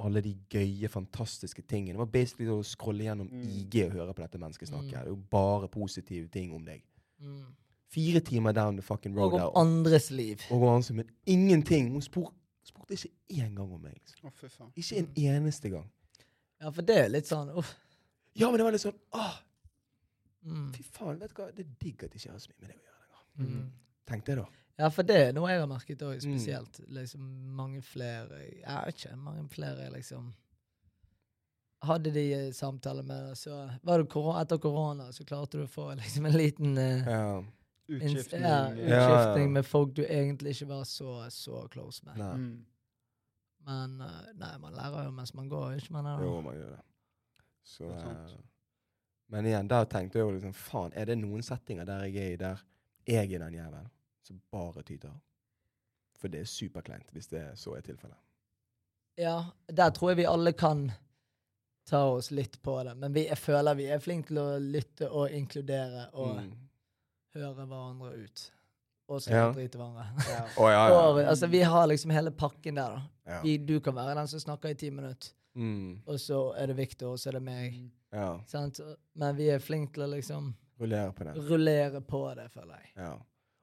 Alle de gøye, fantastiske tingene. Det var basically å scrolle gjennom Mm. IG og høre på dette mennesket snakke. Mm. Det er jo bare positive ting om deg. Mm. Fire timer down the fucking road Og der. om andres liv. og om andres, men ingenting. Hun spor, spurte ikke én gang om meg. Liksom. Faen. Ikke en Mm. eneste gang. Ja, for det er litt sånn uff. Ja, men det var litt sånn Åh, Mm. fy faen, vet du hva? Det er digg at jeg ikke har så mye med det å gjøre lenger. Mm. Tenkte jeg da. Ja, for det er noe jeg har merket òg, Mm. spesielt. Liksom mange flere Jeg vet ikke, mange flere liksom Hadde de eh, samtaler med deg, så var det korona, etter korona, så klarte du å få liksom en liten uh, Ja. Utskiftning. ja, utskiftning Ja, ja. med folk du egentlig ikke var så, så close med. Nei. Mm. Men uh, nei, man lærer jo mens man går, ikke man? er- Jo, man gjør det. Så, Det eh, men igjen, da tenkte jeg jo liksom Faen, er det noen settinger der jeg er i der jeg er den jævelen som bare tyter? For det er superkleint hvis det så er tilfellet. Ja, der tror jeg vi alle kan ta oss litt på det. Men vi, jeg føler vi er flinke til å lytte og inkludere og Mm. høre hverandre ut. Og så Ja. drite hverandre. Ja. Oh, ja, ja. Og, altså, vi har liksom hele pakken der, da. ja. Vi, du kan være den som snakker i ti minutter, Mm. og så er det Victor, og så er det meg. Mm. ja. Sant? Men vi er flinke til å liksom Rullere på det. rullere på det, føler jeg.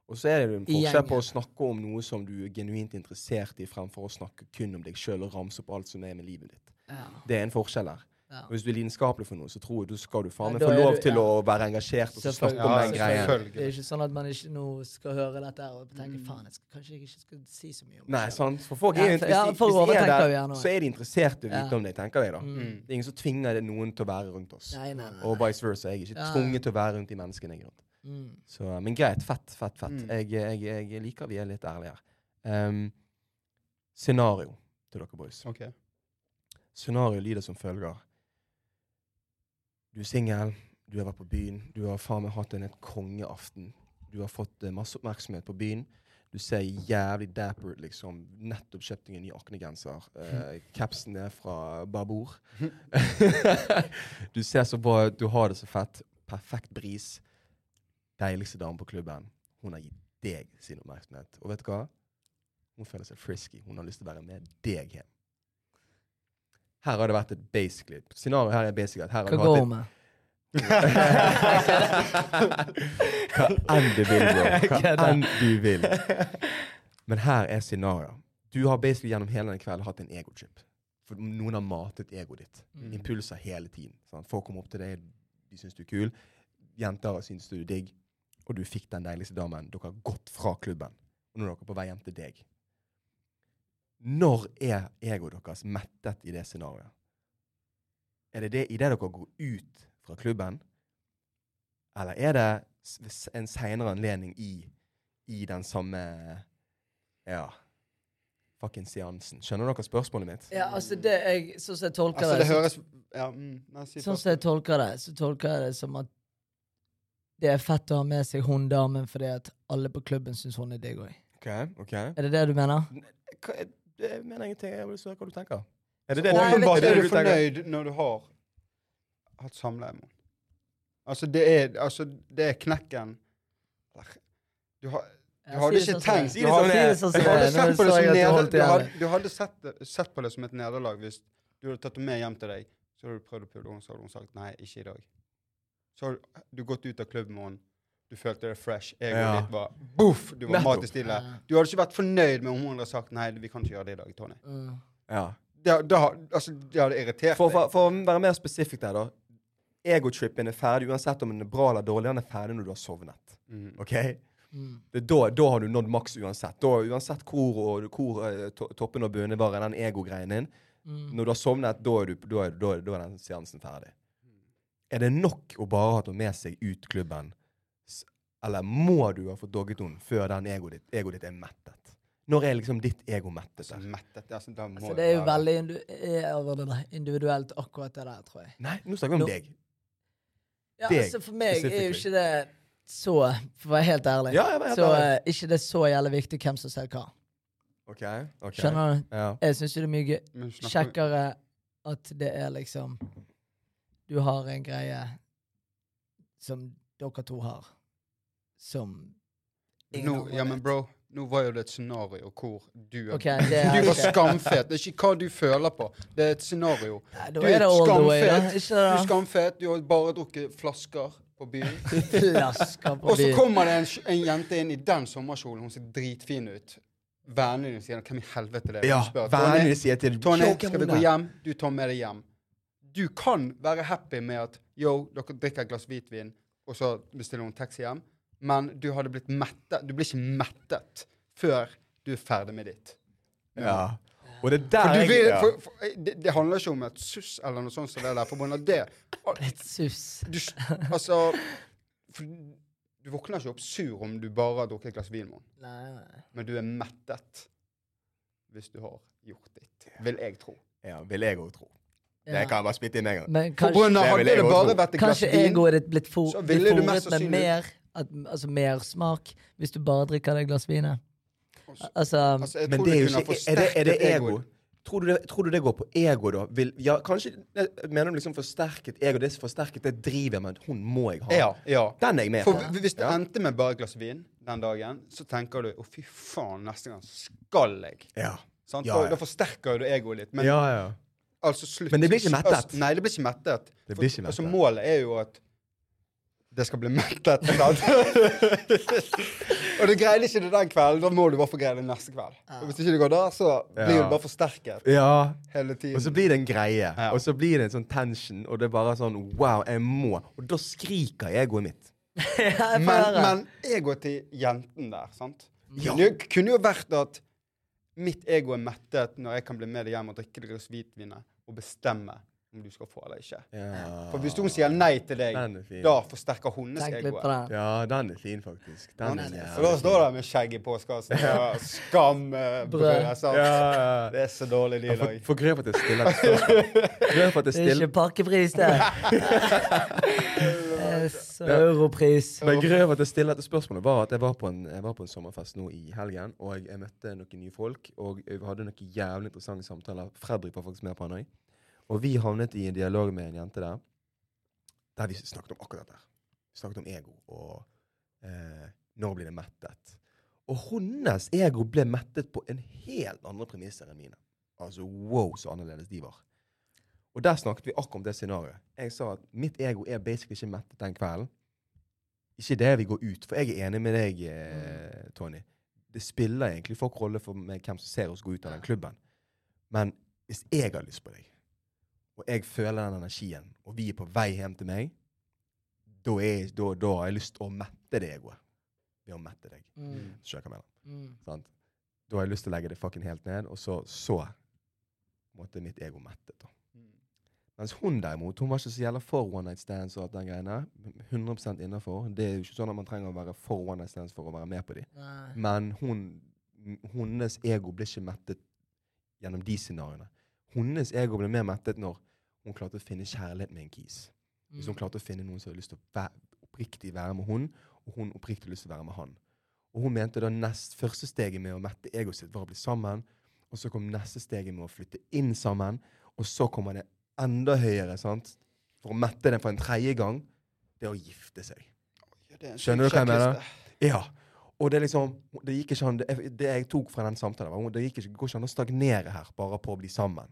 Og så er det en forskjell på å snakke om noe som du er genuint interessert i, fremfor å snakke kun om deg sjøl og ramse opp alt som er med livet ditt. Ja. Det er en forskjell her. Ja. Hvis du er lidenskapelig for noe, så tror jeg du skal du faen meg få lov du- til ja. å være engasjert og snakke om den greien. Det er ikke sånn at man ikke nå skal høre dette og tenke Mm. faen, jeg skal, kanskje jeg ikke skal si så mye om det Nei, sant? For folk er jo for- hvis, ja, de- hvis de er overtenker der, så er de interessert i å vite Ja. om det, tenker jeg da. Mm. Det er ingen som tvinger noen til å være rundt oss. Nei, nei, nei. Og vice versa. Jeg er ikke Ja. tvunget til å være rundt de menneskene jeg er rundt. Mm. Så, men greit. Fett, fett, fett. Mm. Jeg, jeg, jeg liker vi er litt ærlige her. Um, scenario til dere boys. Okay. Scenario lyder som følger. Du er singel, du har vært på byen, du har faen meg hatt en helt kongeaften. Du har fått uh, masse oppmerksomhet på byen. Du ser jævlig dapper ut, liksom. Nettopp kjøpt deg en ny aknegenser. Uh, capsen er fra Babor. du ser så bra ut, du har det så fett. Perfekt bris. Deiligste dame på klubben. Hun har gitt deg sin oppmerksomhet. Og vet du hva? Hun føler seg frisky. Hun har lyst til å være med deg hjem. Her har det vært et basically Scenarioet her er basically at Hva går hun med? Hva enn du vil, bro. Hva enn du vil. Men her er scenarioet. Du har basically gjennom hele den kvelden hatt en egochip. For noen har matet egoet ditt. Mm. Impulser hele tiden. Sant? Folk kommer opp til deg, de syns du er kul. Jenter syns du er digg. Og du fikk den deiligste damen. Dere har gått fra klubben. Og nå er dere på vei hjem til deg. Når er egoet deres mettet i det scenarioet? Er det det idet dere går ut fra klubben? Eller er det en seinere anledning i, i den samme Ja Fucking seansen. Skjønner dere spørsmålet mitt? Ja, altså det jeg, Sånn som jeg tolker Altså, det, det så- høres Ja, mm, nei, si Sånn som jeg tolker det, så tolker jeg det som at det er fett å ha med seg hun damen fordi at alle på klubben syns hun er digg òg. Okay, okay. Er det det du mener? Hva, jeg mener ingenting. Jeg vil høre hva du tenker. Er det det Nei, du, men- er du fornøyd når du har hatt samleie med henne. Altså, det er, altså, det er knekken Du, har, du hadde ikke det tenkt du hadde, det det det sett på det som jeg at du neder, du hadde, du hadde sett, sett på det som et nederlag hvis du hadde tatt henne med hjem til deg. Så hadde du prøvd å pule henne, så hadde hun sagt nei, ikke i dag. Så har du gått ut av klubben med. Du følte deg fresh. Egoet Ja. ditt var boff! Du var matestille. mat i stille. Du hadde ikke vært fornøyd med om hun hadde sagt nei, vi kan ikke gjøre det i dag, Tony. Ja. Det, det, altså, det hadde irritert For, for, for å være mer spesifikk der, da. Egotrippen er ferdig uansett om den er bra eller dårlig. Den er ferdig når du har sovnet. Mm. OK? Mm. Det da, da har du nådd maks uansett. Da, uansett hvor, og, hvor eh, to, toppen og bunnen var i den egogreien din. Mm. Når du har sovnet, da er, du, da er, da er, da er den seansen ferdig. Er det nok å bare ha tatt med seg ut klubben, eller må du ha fått dogget henne før den egoet ditt, ego ditt er mettet? Når er liksom ditt ego mettet? Der? mettet, altså, da må Altså, det er jo være- veldig indu eh, individuelt, akkurat det der, tror jeg. Nei, nå snakker vi Nå- om deg. Ja, Deg, altså For meg er jo ikke det så For å være helt ærlig. Ja, helt så ærlig. Uh, ikke det er så jævlig viktig hvem som ser hva. OK. ok. Skjønner du? Ja. Jeg syns det er mye kjekkere at det er liksom Du har en greie som dere to har, som ingen Nå, andre ja, men bro, nå var jo det et scenario hvor du okay, det er Du var skamfet. Det er ikke hva du føler på. Det er et scenario. Nei, Du er er way, skamfet. Du er skamfet, du har bare drukket flasker på byen. Flasker på Og så kommer det en, en jente inn i den sommerkjolen. Hun ser dritfin ut. Vennene dine sier 'Hvem i helvete er det?' ja vennene sier til Tony, skal vi gå hjem? Du tar med deg hjem. Du kan være happy med at yo, dere drikker et glass hvitvin, og så bestiller hun taxi hjem, men du hadde blitt mettet. Du blir ikke mettet før du er ferdig med ditt. Ja. Og det er der For vil, ja. for, for, det, det handler ikke om et suss eller noe sånt som det der. Forbundet det Et sus. du, Altså for, Du våkner ikke opp sur om du bare har drukket et glass vin, med nei. men du er mettet hvis du har gjort ditt. Vil jeg tro. ja, vil jeg òg tro. Det kan jeg bare spytte inn en gang. Men kanskje, hadde det bare vært et glass kanskje egoet ditt blitt for, så ville du mest fôret med mer at, Altså mer smak hvis du bare drikker det glass vinet. Altså, Altså, Men det er jo ikke Er det, er det ego? Tror du, det, tror du det går på ego, da? Vil, ja, kanskje Mener du liksom forsterket ego? Det er forsterket det driver med at hun må jeg ha. Ja, ja. Den er jeg med på. For hvis det Ja. endte med bare et glass vin den dagen, så tenker du 'å, fy faen, neste gang skal jeg'. Ja. Sant? Ja, Da, ja. da forsterker jo du egoet litt. Men ja, ja. Altså slutt. Men det blir ikke mettet. Altså, nei, det blir ikke mettet. Det blir ikke Altså, målet er jo at det skal bli mettet. og du greide ikke det den kvelden, da må du bare få greie det neste kveld. Og hvis ikke det går da, så blir Ja. det bare forsterket Ja. hele tiden. Og så blir det en greie. Ja. Og så blir det en sånn tension, og det er bare sånn Wow, jeg må. Og da skriker egoet mitt. men, men egoet til jenten der, sant? Ja. Det kunne jo vært at mitt ego er mettet når jeg kan bli med deg hjem og drikke litt glass hvitvin og bestemme om du skal få eller ikke. Ja. For hvis hun sier nei til deg, Den da forsterker hennes ego. Ja, den er fin, faktisk. Den er Og da står det med skjegg i postkassen og skambrød. Brød. Ja, ja. Det er så dårlig, de i dag. Få grep at det stiller et spørsmål. Det er ikke pakkepris, det. Europris. Men grunnen til at jeg stiller dette spørsmålet, var at jeg var, på en, jeg var på en sommerfest nå i helgen, og jeg, møtte noen nye folk, og vi hadde noen jævlig interessante samtaler. Fredrik var faktisk med på han òg. Og vi havnet i en dialog med en jente der, der vi snakket om akkurat dette. Vi snakket om ego, og eh, når blir det mettet? Og hennes ego ble mettet på en helt andre premisser enn mine. Altså wow, så annerledes de var. Og der snakket vi akkurat om det scenarioet. Jeg sa at mitt ego er basically ikke mettet den kvelden. Ikke det vi går ut, for jeg er enig med deg, eh, Tony. Det spiller egentlig folk rolle for meg hvem som ser oss gå ut av den klubben. Men hvis jeg har lyst på deg, og jeg føler den energien, og vi er på vei hjem til meg, da, er, da, da har jeg lyst til å mette det egoet. Ved å mette deg. Mm, Skjønner hva jeg mener? mm. Sant? Da har jeg lyst til å legge det fucking helt ned, og så, så måtte mitt ego mettet. da. Mens hun derimot, hun var ikke så jævla for one night stands og alt den greiene. 100% innafor. Det er jo ikke sånn at man trenger å være for one night stands for å være med på dem. Men hun, hennes ego ble ikke mettet gjennom de scenarioene. Hennes ego ble mer mettet når hun klarte å finne kjærlighet med en kis. Hvis hun Mm. klarte å finne noen som hadde lyst til å være, oppriktig være med hun, og hun oppriktig lyst til å være med han. Og hun mente da nest første steget med å mette egoet sitt var å bli sammen, og så kom neste steget med å flytte inn sammen, og så kommer det enda høyere, sant? For å mette den for en tredje gang, det er å gifte seg. Er Skjønner du hva jeg mener? Ja. Og det liksom Det gikk ikke an Det, det jeg tok fra den samtalen, var det gikk ikke, går ikke an å stagnere her bare på å bli sammen.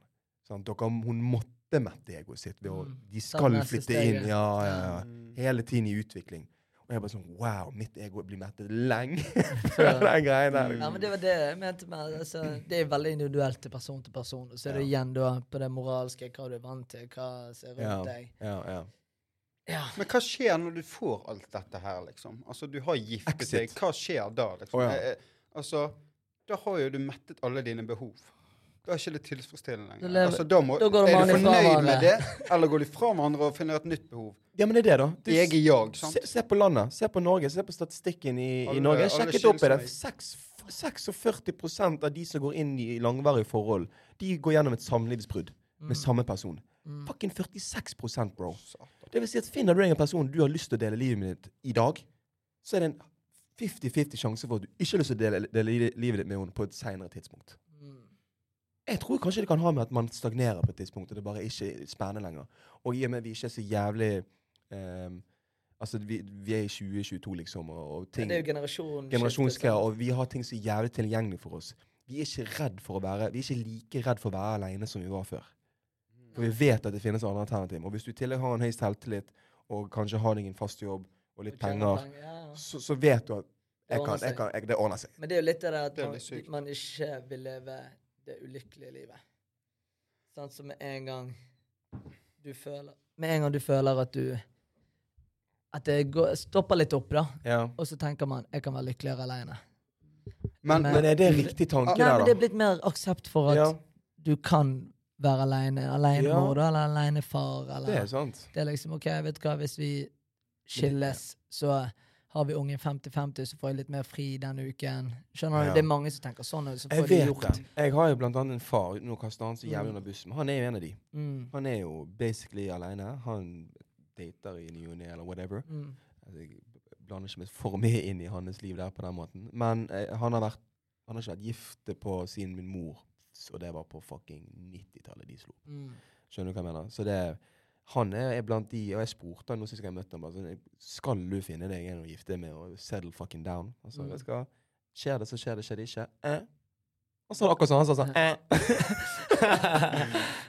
Sant? Dere, hun måtte mette egoet sitt. Ved å, Mm. de skal flytte inn. Ja, ja, ja. Mm. Hele tiden i utvikling. Og jeg bare sånn Wow, mitt ego blir mettet lenge Før. den greien der. Ja, men Det var det jeg mente med altså, Det er veldig individuelt til person til person. Og så er det igjen da på det moralske, hva du er vant til, hva ser rundt Ja, deg. ja, ja. Ja. Men hva skjer når du får alt dette her, liksom? Altså, du har giftet deg. Hva skjer da, liksom? Oh, ja. Eh, eh, altså, da har jo du mettet alle dine behov. Da er ikke det tilfredsstillende lenger. altså, da må, da går er du fornøyd med det, eller går du fra hverandre og finner et nytt behov? Ja, men det er det, da. Du, Jeg er jeg, sant? se, se på landet. Se på Norge. Se på statistikken i, i Norge. Jeg Sjekket opp i det. skilsmisse. Seks- 46 av de som går inn i langvarige forhold, de går gjennom et samlivsbrudd med samme person. Mm. Fucking 46% bro. Det vil si at finner du deg en person du har lyst til å dele livet med ditt i dag, så er det en 50-50 sjanse for at du ikke har lyst til å dele, dele livet ditt med henne på et senere tidspunkt. Jeg tror kanskje det kan ha med at man stagnerer på et tidspunkt, og det bare ikke er spennende lenger. Og i og med at vi ikke er så jævlig um, Altså, vi, vi er i 2022, liksom, og, og ting Det er jo generasjon generasjonsgreier, og vi har ting så jævlig tilgjengelig for oss. Vi er ikke redd for å være Vi er ikke like redd for å være alene som vi var før. For vi vet at det finnes andre alternativer. Og hvis du i tillegg har en høy selvtillit, og kanskje har deg en fast jobb og litt penger, Ja. så, så vet du at jeg kan, jeg kan, jeg, det ordner seg. Men det er jo litt det at man, man ikke vil leve det ulykkelige livet. Sånn som med en gang du føler Med en gang du føler at du At det går, stopper litt opp, da. Ja. Og så tenker man jeg kan være lykkeligere alene. Men, Men- Men er det en riktig tanke Nei, der, men det er blitt mer aksept for at Ja, du kan være alene. Alenemor, Ja. da, eller alenefar. Eller det er sant. Det er liksom OK, vet du hva, hvis vi skilles, så har vi ungen 50-50, så får jeg litt mer fri denne uken. Skjønner du? Ja. Det er mange som tenker sånn, så Jeg får de vet gjort det. Jeg har jo blant annet en far, uten å kaste han så jævlig Mm. under bussen, men han er jo en av de. Mm. Han er jo basically alene. Han dater i ny og ne, eller whatever. Mm. Altså, Jeg blander ikke meg for mye inn i hans liv der på den måten. Men eh, han har vært Han har ikke vært gift på siden min mor, og det var på fucking 90-tallet de slo. Mm. Skjønner du hva jeg mener? Så det han er, er blant de Og jeg spurte han nå sist jeg møtte ham sånn, Skal du finne deg en å gifte med og settle fucking down? Altså, Mm. skal. Skjer det, så skjer det. Skjer det ikke? Eh. Og så er det akkurat sånn. Han sa sånn eh.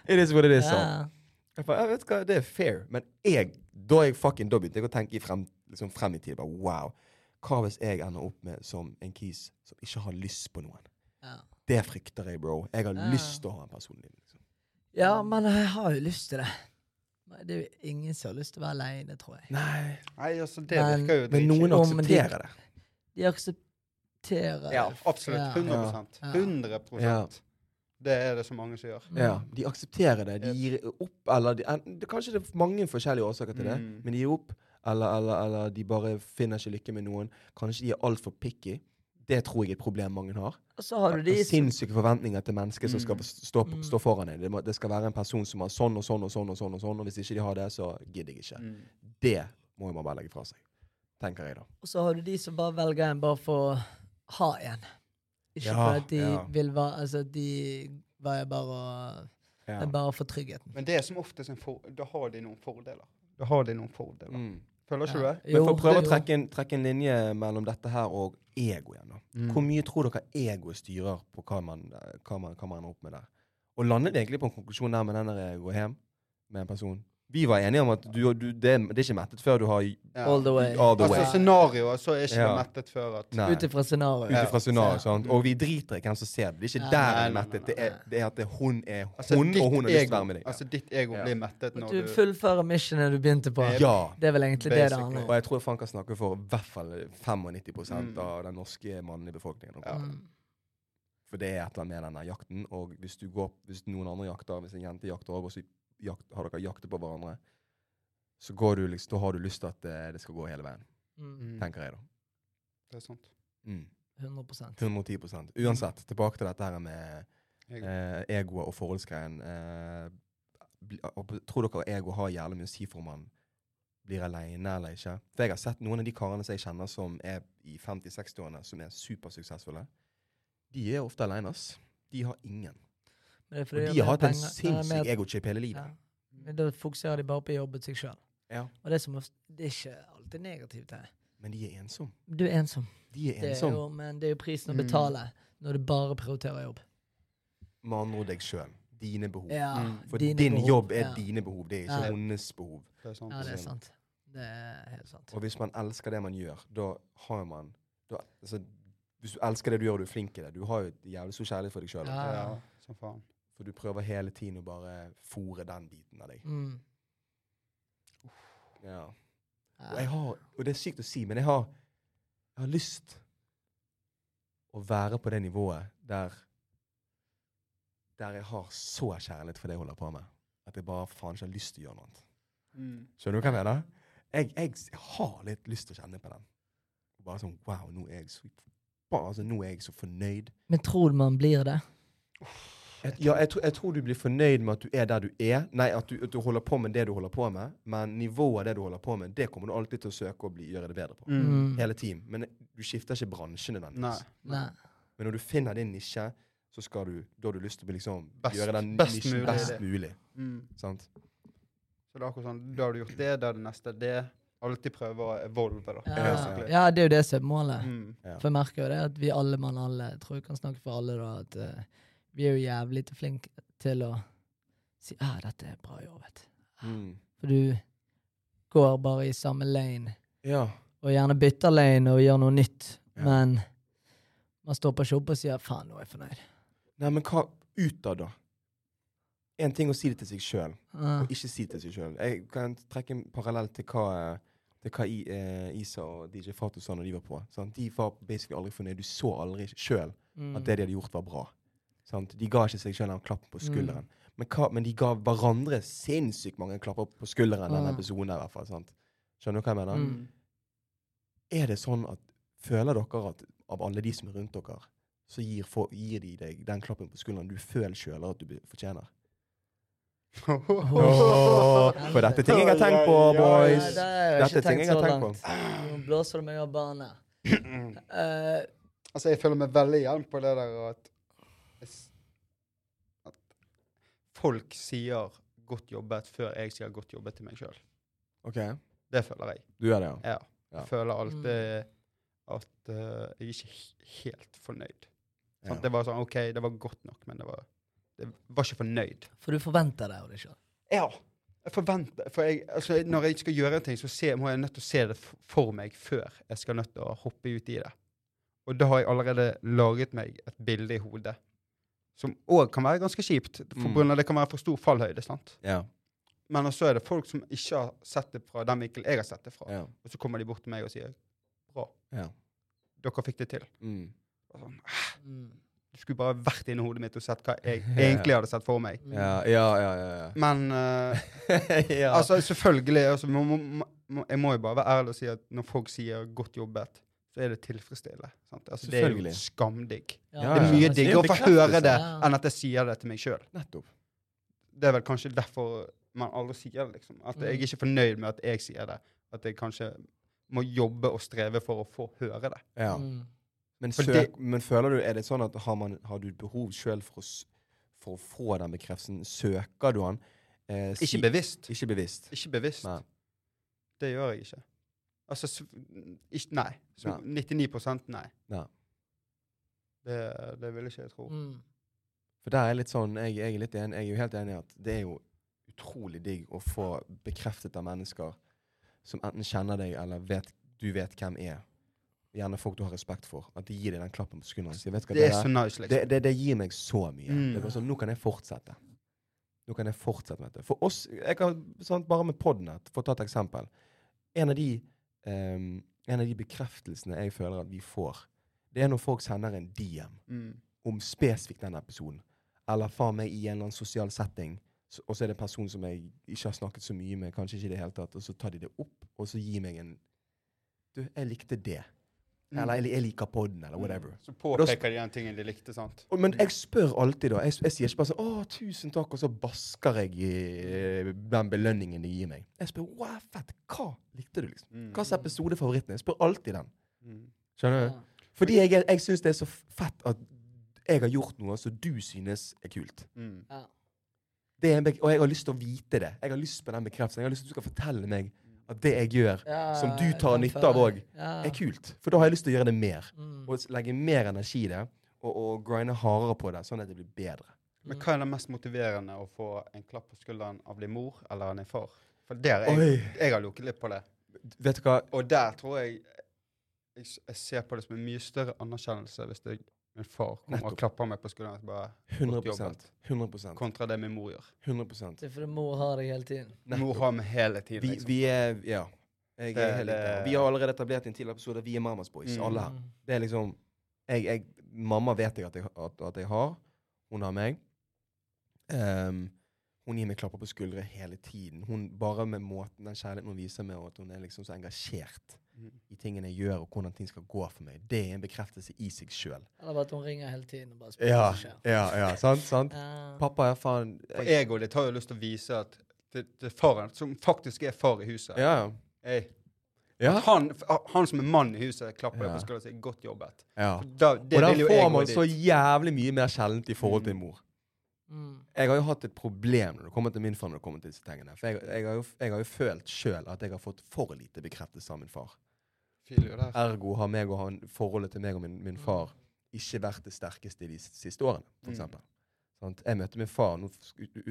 It is what it is. Yeah. Jeg bare, vet hva, Det er fair. Men jeg, da, jeg fucking, da begynte jeg å tenke i frem, liksom frem i tid. Bare, wow. Hva hvis jeg ender opp med som en kis som ikke har lyst på noen? Yeah. Det frykter jeg, bro. Jeg har yeah. lyst til å ha en personlig liv. Liksom. ja, men jeg har jo lyst til det. Det er jo ingen som har lyst til å være aleine, tror jeg. Nei. Nei, altså, det Men- virker jo Men noen aksepterer det. de- aksepterer det. De aksepterer Ja, absolutt. 100 Ja. 100 Ja. Det er det så mange som gjør. Ja, de aksepterer det. De gir opp, eller de, en- det, Kanskje det er mange forskjellige årsaker til det, Mm. men de gir opp, eller, eller, eller de bare finner ikke lykke med noen. Kanskje de er altfor picky. Det tror jeg er et problem mange har. Og så har du de Sinnssyke forventninger til mennesker som skal Mm. stå, Mm. stå foran deg. Det, må, det skal være en person som har sånn og sånn og sånn, og sånn, og sånn, og hvis ikke de har det, så gidder jeg ikke. Mm. Det må man bare legge fra seg. Tenker jeg, da. Og så har du de som bare velger en bare for å ha en. Ikke Ja, for at de ja. vil være Altså, de var bare Ja. er bare for tryggheten. Men det er som oftest en for, da har de noen fordeler. Da har de noen fordeler. Mm. Føler ikke du det? Men for å prøve å trekke en, trekke en linje mellom dette her og ego igjen, da. Mm. Hvor mye tror dere ego styrer på hva man, hva man, hva man ender opp med der? Og landet det egentlig på en konklusjon der med den der gå hjem med en person? Vi var enige om at du, du, det, det er ikke mettet før du har Ja. All the way. All the way. Altså scenarioet, så er ikke Ja. det mettet før at. Ut ifra scenarioet. Scenarioet. Ja. Og vi driter i hvem som ser det. Det er ikke Ja. der Nei, det er nei, mettet. nei, Det er, det er at det, hun er altså, hun, ditt og hun har lyst til å være med deg. Altså ditt ego Ja. blir mettet når du du fullfører missionet du begynte på. Det er vel egentlig det det handler om. Og jeg tror Frank kan snakke for i hvert fall 95 Mm. av den norske mannlige befolkningen. Mm. For det er et eller annet med denne jakten. Og hvis, du går, hvis noen andre jakter, hvis en jente jakter over, så jakt, har dere jakter på hverandre, så går du liksom, da har du lyst til at eh, det skal gå hele veien. Mm. Mm, Tenker jeg, da. Det er sant. Mm. 100 110% Uansett, tilbake til dette her med Ego. eh, egoet og forholdsgreien. Eh, tror dere ego har jævlig mye å si for om man blir aleine eller ikke? For jeg har sett noen av de karene som jeg kjenner som er i 50-60-årene, som er supersuksessfulle. De er ofte aleine, ass. De har ingen. Men det er Og de har hatt en sinnssyk egochip hele livet. Ja. Men da fokuserer de bare på jobbet seg sjøl. Ja. Og det er, som, det er ikke alltid negativt. her. Men de er ensomme. Du er ensom. De er Det er jo, men det er jo prisen å Mm. betale når du bare prioriterer jobb. Med andre ord deg sjøl. Dine behov. Ja, Mm. For dine din behov. jobb er ja. dine behov, det er ikke Ja. hennes behov. Det er sant. Ja, det er Sånn. sant. Det er helt sant. Og hvis man elsker det man gjør, da har man da, altså, Hvis du elsker det du gjør, og du er flink i det Du har jo jævlig stor kjærlighet for deg sjøl. Ja. Ja, som faen. For du prøver hele tiden å bare fòre den biten av deg. Mm. Ja. Og, jeg har, og det er sykt å si, men jeg har, jeg har lyst å være på det nivået der der jeg har så kjærlighet for det jeg holder på med, at jeg bare faen ikke har lyst til å gjøre noe annet. Mm. Skjønner du hva jeg mener? Jeg, jeg har litt lyst til å kjenne på den. Bare sånn Wow, nå er jeg så bare, altså, nå er jeg så fornøyd. Men tror du man blir det? Jeg, ja, jeg, tror- jeg tror du blir fornøyd med at du er der du er. Nei, at du, at du holder på med det du holder på med. Men nivået av det du holder på med, det kommer du alltid til å søke å bli, gjøre det bedre på. Mm. Hele tiden. Men du skifter ikke bransje nødvendigvis. Nei. Men når du finner din nisje, så skal du, da har du lyst til å liksom Best- gjøre den best nisjen mulig best mulig. Mm. Sant? Så det er akkurat sånn, da har du gjort det, da er det neste det. Alltid prøve å evolve, da. Ja, ja, det er jo det som er målet. Mm. Ja. For jeg merker jo det at vi alle mann alle, jeg tror jeg kan snakke for alle, da, at eh, vi er jo jævlig til flinke til å si ja, dette er bra jobbet. Mm. For du går bare i samme lane, Ja. og gjerne bytter lane og gjør noe nytt, Ja. men man stopper ikke opp og sier faen, nå er jeg fornøyd. Nei, men hva utad, da? En ting å si det til seg sjøl, ah. og ikke si det til seg sjøl. Jeg kan trekke en parallell til hva, til hva I, eh, Isa og DJ Fatu sa når de var på. Sant? De var basically aldri fornøyd. Du så aldri sjøl Mm. at det de hadde gjort, var bra. Sant? De ga ikke seg sjøl en klapp på Mm. skulderen. Men, hva, men de ga hverandre sinnssykt mange klapper på skulderen denne Ja. episoden. der, i hvert fall, sant? Skjønner du hva jeg mener? Mm. Er det sånn at Føler dere at av alle de som er rundt dere, så gir, for, gir de deg den klappen på skulderen du føler sjøl at du fortjener? fortjener? For dette er ting jeg har tenkt på, Nei, boys. det har Dette er ting jeg har tenkt på. Nå blåser du meg av banen. Eh, Altså, jeg føler meg veldig igjen på det der at folk sier 'godt jobbet' før jeg sier 'godt jobbet' til meg sjøl. Okay. Det føler jeg. du gjør det, ja? Ja. Ja. Jeg føler alltid at uh, jeg er ikke helt fornøyd. Ja. Det var sånn OK, det var godt nok, men det var, det var ikke fornøyd. for du forventer det av deg sjøl. Ja. Jeg forventer For jeg, altså, når jeg skal gjøre en ting, så se, må jeg nødt til å se det for meg før jeg skal nødt til å hoppe ut i det. Og da har jeg allerede laget meg et bilde i hodet som òg kan være ganske kjipt. For Mm. det kan være for stor fallhøyde. sant? Ja. Men så er det folk som ikke har sett det fra den vinkelen jeg har sett det fra. ja. Og så kommer de bort til meg og sier 'bra, ja. dere fikk det til'. Mm. Sånn. Du skulle bare vært inni hodet mitt og sett hva jeg egentlig hadde sett for meg. Ja, ja, ja. ja, Men uh, ja. Altså, selvfølgelig altså, må, må, må, Jeg må jo bare være ærlig og si at når folk sier 'godt jobbet', så er det tilfredsstillende. Altså, det er jo skamdigg. Ja, Det er mye diggere å få høre det ja. enn at jeg sier det til meg sjøl. Det er vel kanskje derfor man aldri sier det. liksom. At jeg Mm. er ikke fornøyd med at jeg sier det. At jeg kanskje må jobbe og streve for å få høre det. Ja. Mm. Men, søk, det- men føler du, er det sånn at har, man, har du behov sjøl for, for å få den bekreftelsen? Søker du den? Eh, si- Ikke bevisst. Ikke bevisst. Ikke bevisst. Nei. Det gjør jeg ikke. Altså ikke, Nei. Så 99 nei. Nei. Det, det vil ikke jeg tro. Mm. For der er litt sånn, jeg, jeg er litt enig, jeg er jo helt enig i at det er jo utrolig digg å få bekreftet av mennesker som enten kjenner deg, eller vet, du vet hvem er. Gjerne folk du har respekt for. At de gir deg den klappen på skulderen. Det så nice, det, liksom. det, det gir meg så mye. Mm. Det er bare sånn, Nå kan jeg fortsette. Nå kan jeg fortsette med dette. For oss, jeg kan, sånn, Bare med Podnet, for å ta et eksempel. En av, de, ehm, en av de bekreftelsene jeg føler at vi får, det er når folk sender en DM Mm. om spesifikt den episoden. Eller faen meg i en eller annen sosial setting. Og så er det en person som jeg ikke har snakket så mye med, kanskje ikke i det hele tatt, og så tar de det opp, og så gir meg en Du, jeg likte det. Mm. Eller jeg, liker podden, eller whatever. Så påpeker de den tingen de likte, sant? Og- Men jeg spør alltid, da. Jeg, jeg sier ikke bare sånn 'Å, tusen takk', og så basker jeg i eh, den belønningen de gir meg. Jeg spør 'Wow, fett. Hva likte du', liksom? Mm. Hva er episodefavoritten? Jeg spør alltid den. Mm. Skjønner du? Ja. Fordi jeg, jeg syns det er så fett at jeg har gjort noe som du synes er kult. Mm. Ja. Det er en og jeg har lyst til å vite det. Jeg har lyst på den bekreftelsen. Jeg har lyst til at du skal fortelle meg at det jeg gjør, Ja, som du tar nytte av òg, Ja. er kult. For da har jeg lyst til å gjøre det mer. Mm. Og legge mer energi i det. Og, og grinde hardere på det, sånn at det blir bedre. Men hva er det mest motiverende å få en klapp på skulderen av din mor eller av din far? For der er jeg, jeg har lukket litt på det. Vet du hva? Og der tror jeg jeg, jeg ser på det som en mye større anerkjennelse hvis det min far kommer Nettopp. og klapper meg på skulderen. så Bare, 100 jobbet. 100% kontra det min mor gjør. 100% Det er fordi mor har deg hele tiden. Mor har meg hele tiden. Vi, Liksom. vi er Ja. Jeg Det- er helt det-. Vi har allerede etablert i en tidligere episode vi er Mamas Boys, Mm. alle her. Det er liksom jeg, jeg, Mamma vet jeg at jeg, at, at jeg har. Hun har meg. Um, hun gir meg klapper på skuldre hele tiden. Hun, bare med måten den kjærligheten hun viser meg, og at hun er liksom så engasjert Mm. I tingene jeg gjør, og hvordan ting skal gå for meg, det er en bekreftelse i seg sjøl. Eller bare at hun ringer hele tiden og bare spør Ja, hva som skjer. ja, ja, sant? sant? Ja. Pappa er faen For jeg, egoet ditt har jo lyst til å vise at det, det er faren som faktisk er far i huset. Ja, Hey. ja. Han, han som er mann i huset, klapper Ja. på skulderen og sier 'godt jobbet'. ja. Da, det Og da får man så jævlig mye mer sjeldent i forhold til Mm. mor. Mm. Jeg har jo hatt et problem når det kommer til min far når det kommer til disse tingene. For jeg, jeg, har, jo, jeg har jo følt sjøl at jeg har fått for lite bekreftelse av min far. Ergo har meg og han, forholdet til meg og min, min far ikke vært det sterkeste de siste årene, for Mm. Sånn, Jeg møtte min far Nå,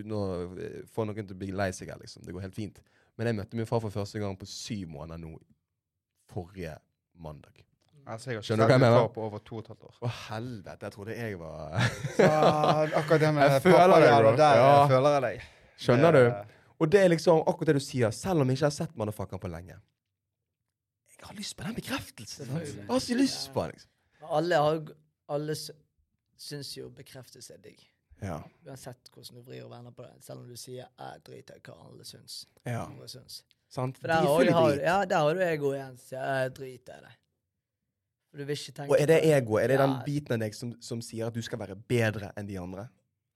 nå eh, får noen til å bli lei seg her, liksom. Det går helt fint. Men jeg møtte min far for første gang på syv måneder nå forrige mandag. Altså, jeg har Skjønner du hva jeg mener? på over to og et halvt år. Å, helvete. Jeg trodde jeg var Så, akkurat det med Jeg føler pappa, deg, ja, bro. Der Ja. jeg føler jeg deg. Skjønner du? Og det er liksom akkurat det du sier, selv om jeg ikke har sett motherfuckeren på lenge. Jeg har lyst på den bekreftelsen. sant? Selvfølgelig. Jeg har så lyst på den. Liksom. Alle, har, jo- alle s- syns jo bekreftelse er digg. Ja. Uansett hvordan du vrir og vender på det. Selv om du sier 'jeg driter i hva alle syns'. ja. Andre syns. Sant? For De der er har, drit. ja, der har du ego igjen. Så jeg driter i det. For du vil ikke tenke Og er det egoet? ego? Er det den biten av deg som, som sier at du skal være bedre enn de andre?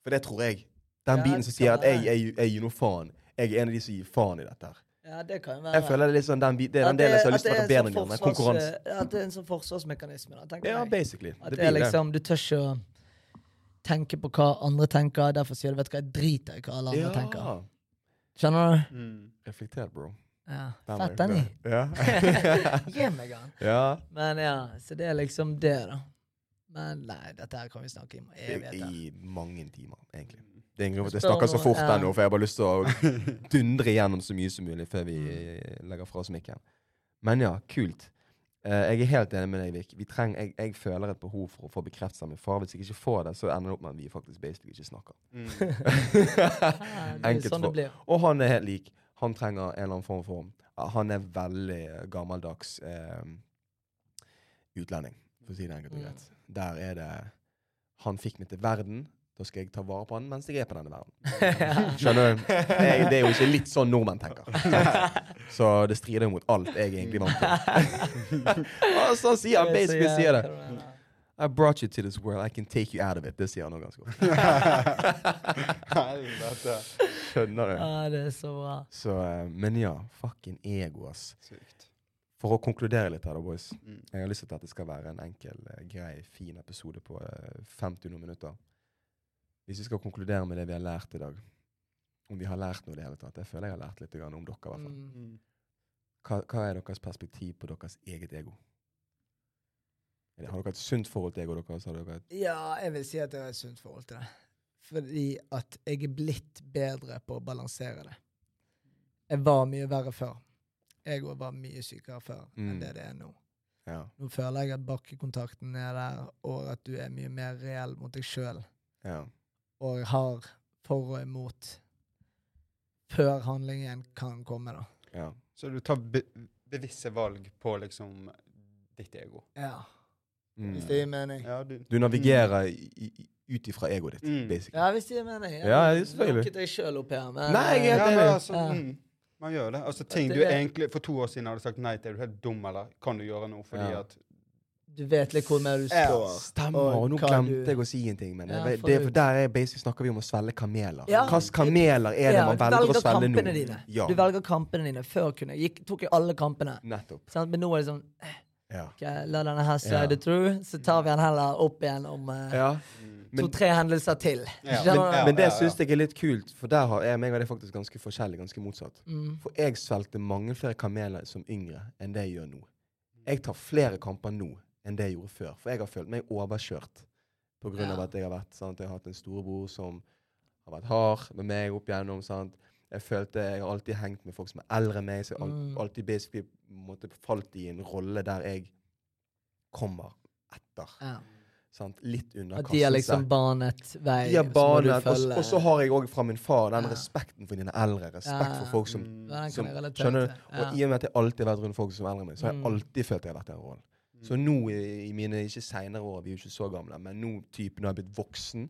For det tror jeg. Den Ja, biten som sier at jeg, jeg, jeg gir noe faen. Jeg er en av de som gir faen i dette. her. Ja, det kan jo være. Jeg føler det er litt sånn den, det er den delen som har lyst til å det være bedre enn de sånn andre. Konkurranse. at det er en sånn forsvarsmekanisme. Da, tenker Ja, jeg. basically. At Det det er liksom, Du tør ikke å tenke på hva andre tenker, derfor sier du vet du hva, jeg driter i hva alle andre tenker. Ja. Skjønner du? Mm. Reflekter, bro. Ja, Fett, den i. Ja. Gi meg den. ja. Men ja, så det er liksom det, da. Men nei, dette her kan vi snakke om I, evigheter. I mange timer, egentlig. Det er en grunn at jeg snakker så fort ja. ennå, for jeg har bare lyst til å dundre igjennom så mye som mulig før vi legger fra oss mikken. Men ja, kult. Eh, jeg er helt enig med deg, Vik. Jeg, jeg føler et behov for å få bekreftelse av min far. Hvis jeg ikke får det, så ender det opp med at vi faktisk basically ikke snakker. Mm. Ja, Enkelt sånn for- Og han er helt lik. Han trenger en eller annen form for Han er veldig gammeldags eh, utlending, for å si det enkelt og Mm. Der er det Han fikk meg til verden. Da skal jeg ta vare på han mens jeg er på denne verden. Skjønner du? Jeg, det er jo ikke litt sånn nordmenn tenker. Så det strider jo mot alt jeg egentlig vant til. Og så sier han. Basically sier det. I brought you to this world. I can take you out of it. Det sier han òg ganske godt. Skjønner du? Ja, det er så bra. Så, eh, men ja, fucking ego, ass. Sykt. For å konkludere litt her, da, boys. Mm. Jeg har lyst til at det skal være en enkel, eh, grei, fin episode på eh, 50 noen minutter. Hvis vi skal konkludere med det vi har lært i dag, om vi har lært noe i det hele tatt Jeg føler jeg har lært litt om dere, i hvert fall. Mm. Mm. Hva, hva er deres perspektiv på deres eget ego? Har dere et sunt forhold til ego? Dere, Har dere et Ja, jeg vil si at jeg har et sunt forhold til det. Fordi at jeg er blitt bedre på å balansere det. Jeg var mye verre før. Egoet var mye sykere før Mm. enn det det er nå. Ja. Nå føler jeg at bakkekontakten er der, og at du er mye mer reell mot deg sjøl. ja. Og har for og imot før handlingen kan komme, da. ja. Så du tar be bevisste valg på liksom ditt ego. Ja, Mm. hvis det gir mening. Ja, du, Du navigerer i- ut ifra egoet ditt, Mm. basically. Ja, hvis det gir mening. Ja, Ja, selvfølgelig. lukket deg sjøl opp her, men Nei, jeg er ja, men altså, Ja. mm, man gjør det. Altså ting det du egentlig for to år siden hadde sagt nei til. Er du helt dum, eller kan du gjøre noe fordi Ja. at du vet litt hvor mer du Ja, står. Stemmer, Og og nå glemte du- jeg å si en ting. Men Ja, det, for det, for der er basic snakker vi om å svelge kameler. Ja. Hvilke kameler er det Ja, man velger, velger å svelge nå? dine. Ja, Du velger kampene dine. Før kunne jeg gikk, tok jeg alle kampene. nettopp. Men nå er det sånn Ja. La denne her Ja. slide through, så tar vi den heller opp igjen om uh, ja. to-tre hendelser til. Ja. Skjønner Men det ja, ja. syns jeg er litt kult, for der har jeg meg og det faktisk ganske forskjellig, ganske motsatt. Mm. For jeg svelgte mange flere kameler som yngre enn det jeg gjør nå. Jeg tar flere kamper nå enn det jeg gjorde før, for jeg har følt meg overkjørt. På grunn av Ja. at jeg har vært, sant? Jeg har hatt en storebror som har vært hard med meg opp igjennom. Sant? Jeg følte jeg har alltid hengt med folk som er eldre enn meg, så jeg har Mm. alltid basically måtte falt i en rolle der jeg kommer etter. Ja. Sant? Litt At de har liksom banet vei, De har så må du følge og så har jeg òg fra min far den Ja. respekten for dine eldre. Respekt Ja. for folk som, Mm. Som Skjønner du? Og i og med at jeg alltid har vært rundt folk som er eldre enn meg, så har jeg Mm. alltid følt at jeg har vært i en rolle. Så nå i, i mine ikke seinere år, vi er jo ikke så gamle, men nå typen har jeg blitt voksen.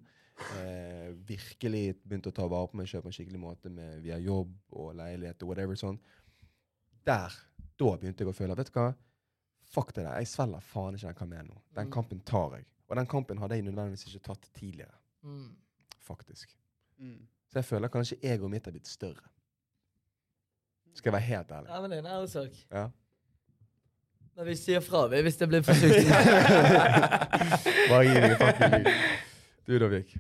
Eh, virkelig begynt å ta vare på meg sjøl på en skikkelig måte med, via jobb og leilighet og whatever sånn. Der, da begynte jeg å føle Vet du hva? Fuck det der. Jeg svelger faen ikke den kamelen nå. Den Mm. kampen tar jeg. Og den kampen hadde jeg nødvendigvis ikke tatt tidligere. Mm. Faktisk. Mm. Så jeg føler kanskje egoet mitt er blitt større. Skal jeg være helt ærlig. Ja, men det er en ærlig sak. Ja. Men vi sier fra vi, hvis det blir for sykt. Bare gi deg fucking lyd. Du da, Vik?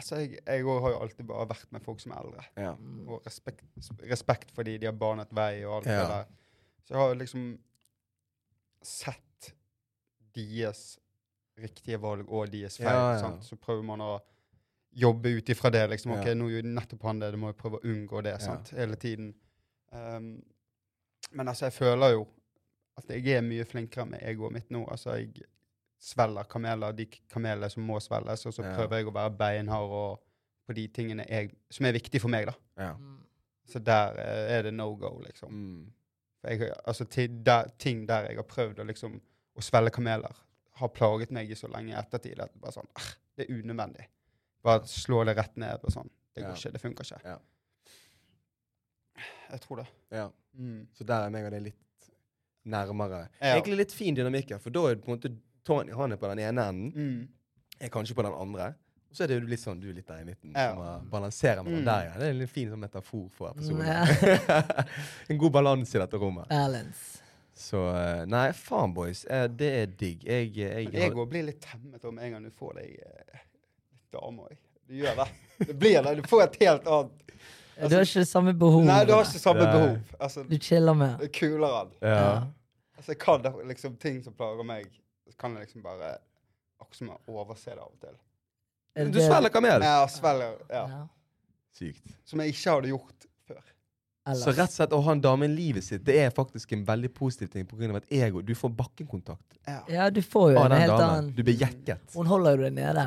Altså, jeg, jeg har jo alltid bare vært med folk som er eldre. Ja. Og respekt, respekt fordi de har banet vei og alt Ja. det der. Så jeg har liksom sett deres riktige valg og deres feil. Ja. Sant? Så prøver man å jobbe ut ifra det. liksom, ok. Nå gjorde nettopp han det, du må jo prøve å unngå det sant? hele tiden. Um, men altså, jeg føler jo at jeg er mye flinkere med egoet mitt nå. Altså, jeg svelger kameler, de kamelene som må svelges, og så Ja. prøver jeg å være beinhard og på de tingene jeg, som er viktige for meg. da. ja. Mm. Så der eh, er det no go, liksom. Mm. Jeg, altså, der, ting der jeg har prøvd å liksom, å svelge kameler, har plaget meg i så lenge i ettertid at bare sånn, ah, det er unødvendig. Bare slå det rett ned og sånn. Det går Ja. ikke, det funker ikke. Ja. Jeg tror det. ja. Mm. Så der er meg og deg litt nærmere. Egentlig litt fin dynamikk her, for da er det på en måte Tony han er på den ene enden, Mm. jeg er kanskje på den andre. Og så er det jo litt sånn, du er litt der i midten, Ja. som har- balanserer mellom Mm. der, ja. Det er en fin sånn metafor for episoden. Ja. en god balanse i dette rommet. Balance. Så eh, Nei, faen, boys. eh, Det er digg. Jeg, jeg, Men jeg har... blir litt temmet om en gang du får deg eh, litt dame. Du gjør det. Det blir det. Du får et helt annet du har ikke det samme behov. Nei, du har ikke samme Nei. behov. Altså, Du chiller med. det er kulere. ja. Altså, jeg kan liksom ting som plager meg, så kan jeg liksom bare akkurat som jeg overse det av og til. Du svelger kamel! Ja, svelger, ja. Ja. Sykt. Som jeg ikke hadde gjort før. Ellers. Så rett og slett å ha en dame i livet sitt, det er faktisk en veldig positiv ting pga. et ego. Du får bakkenkontakt Ja. Ja, du får jo en helt damen. annen Du blir jekket. Hun holder jo deg nede.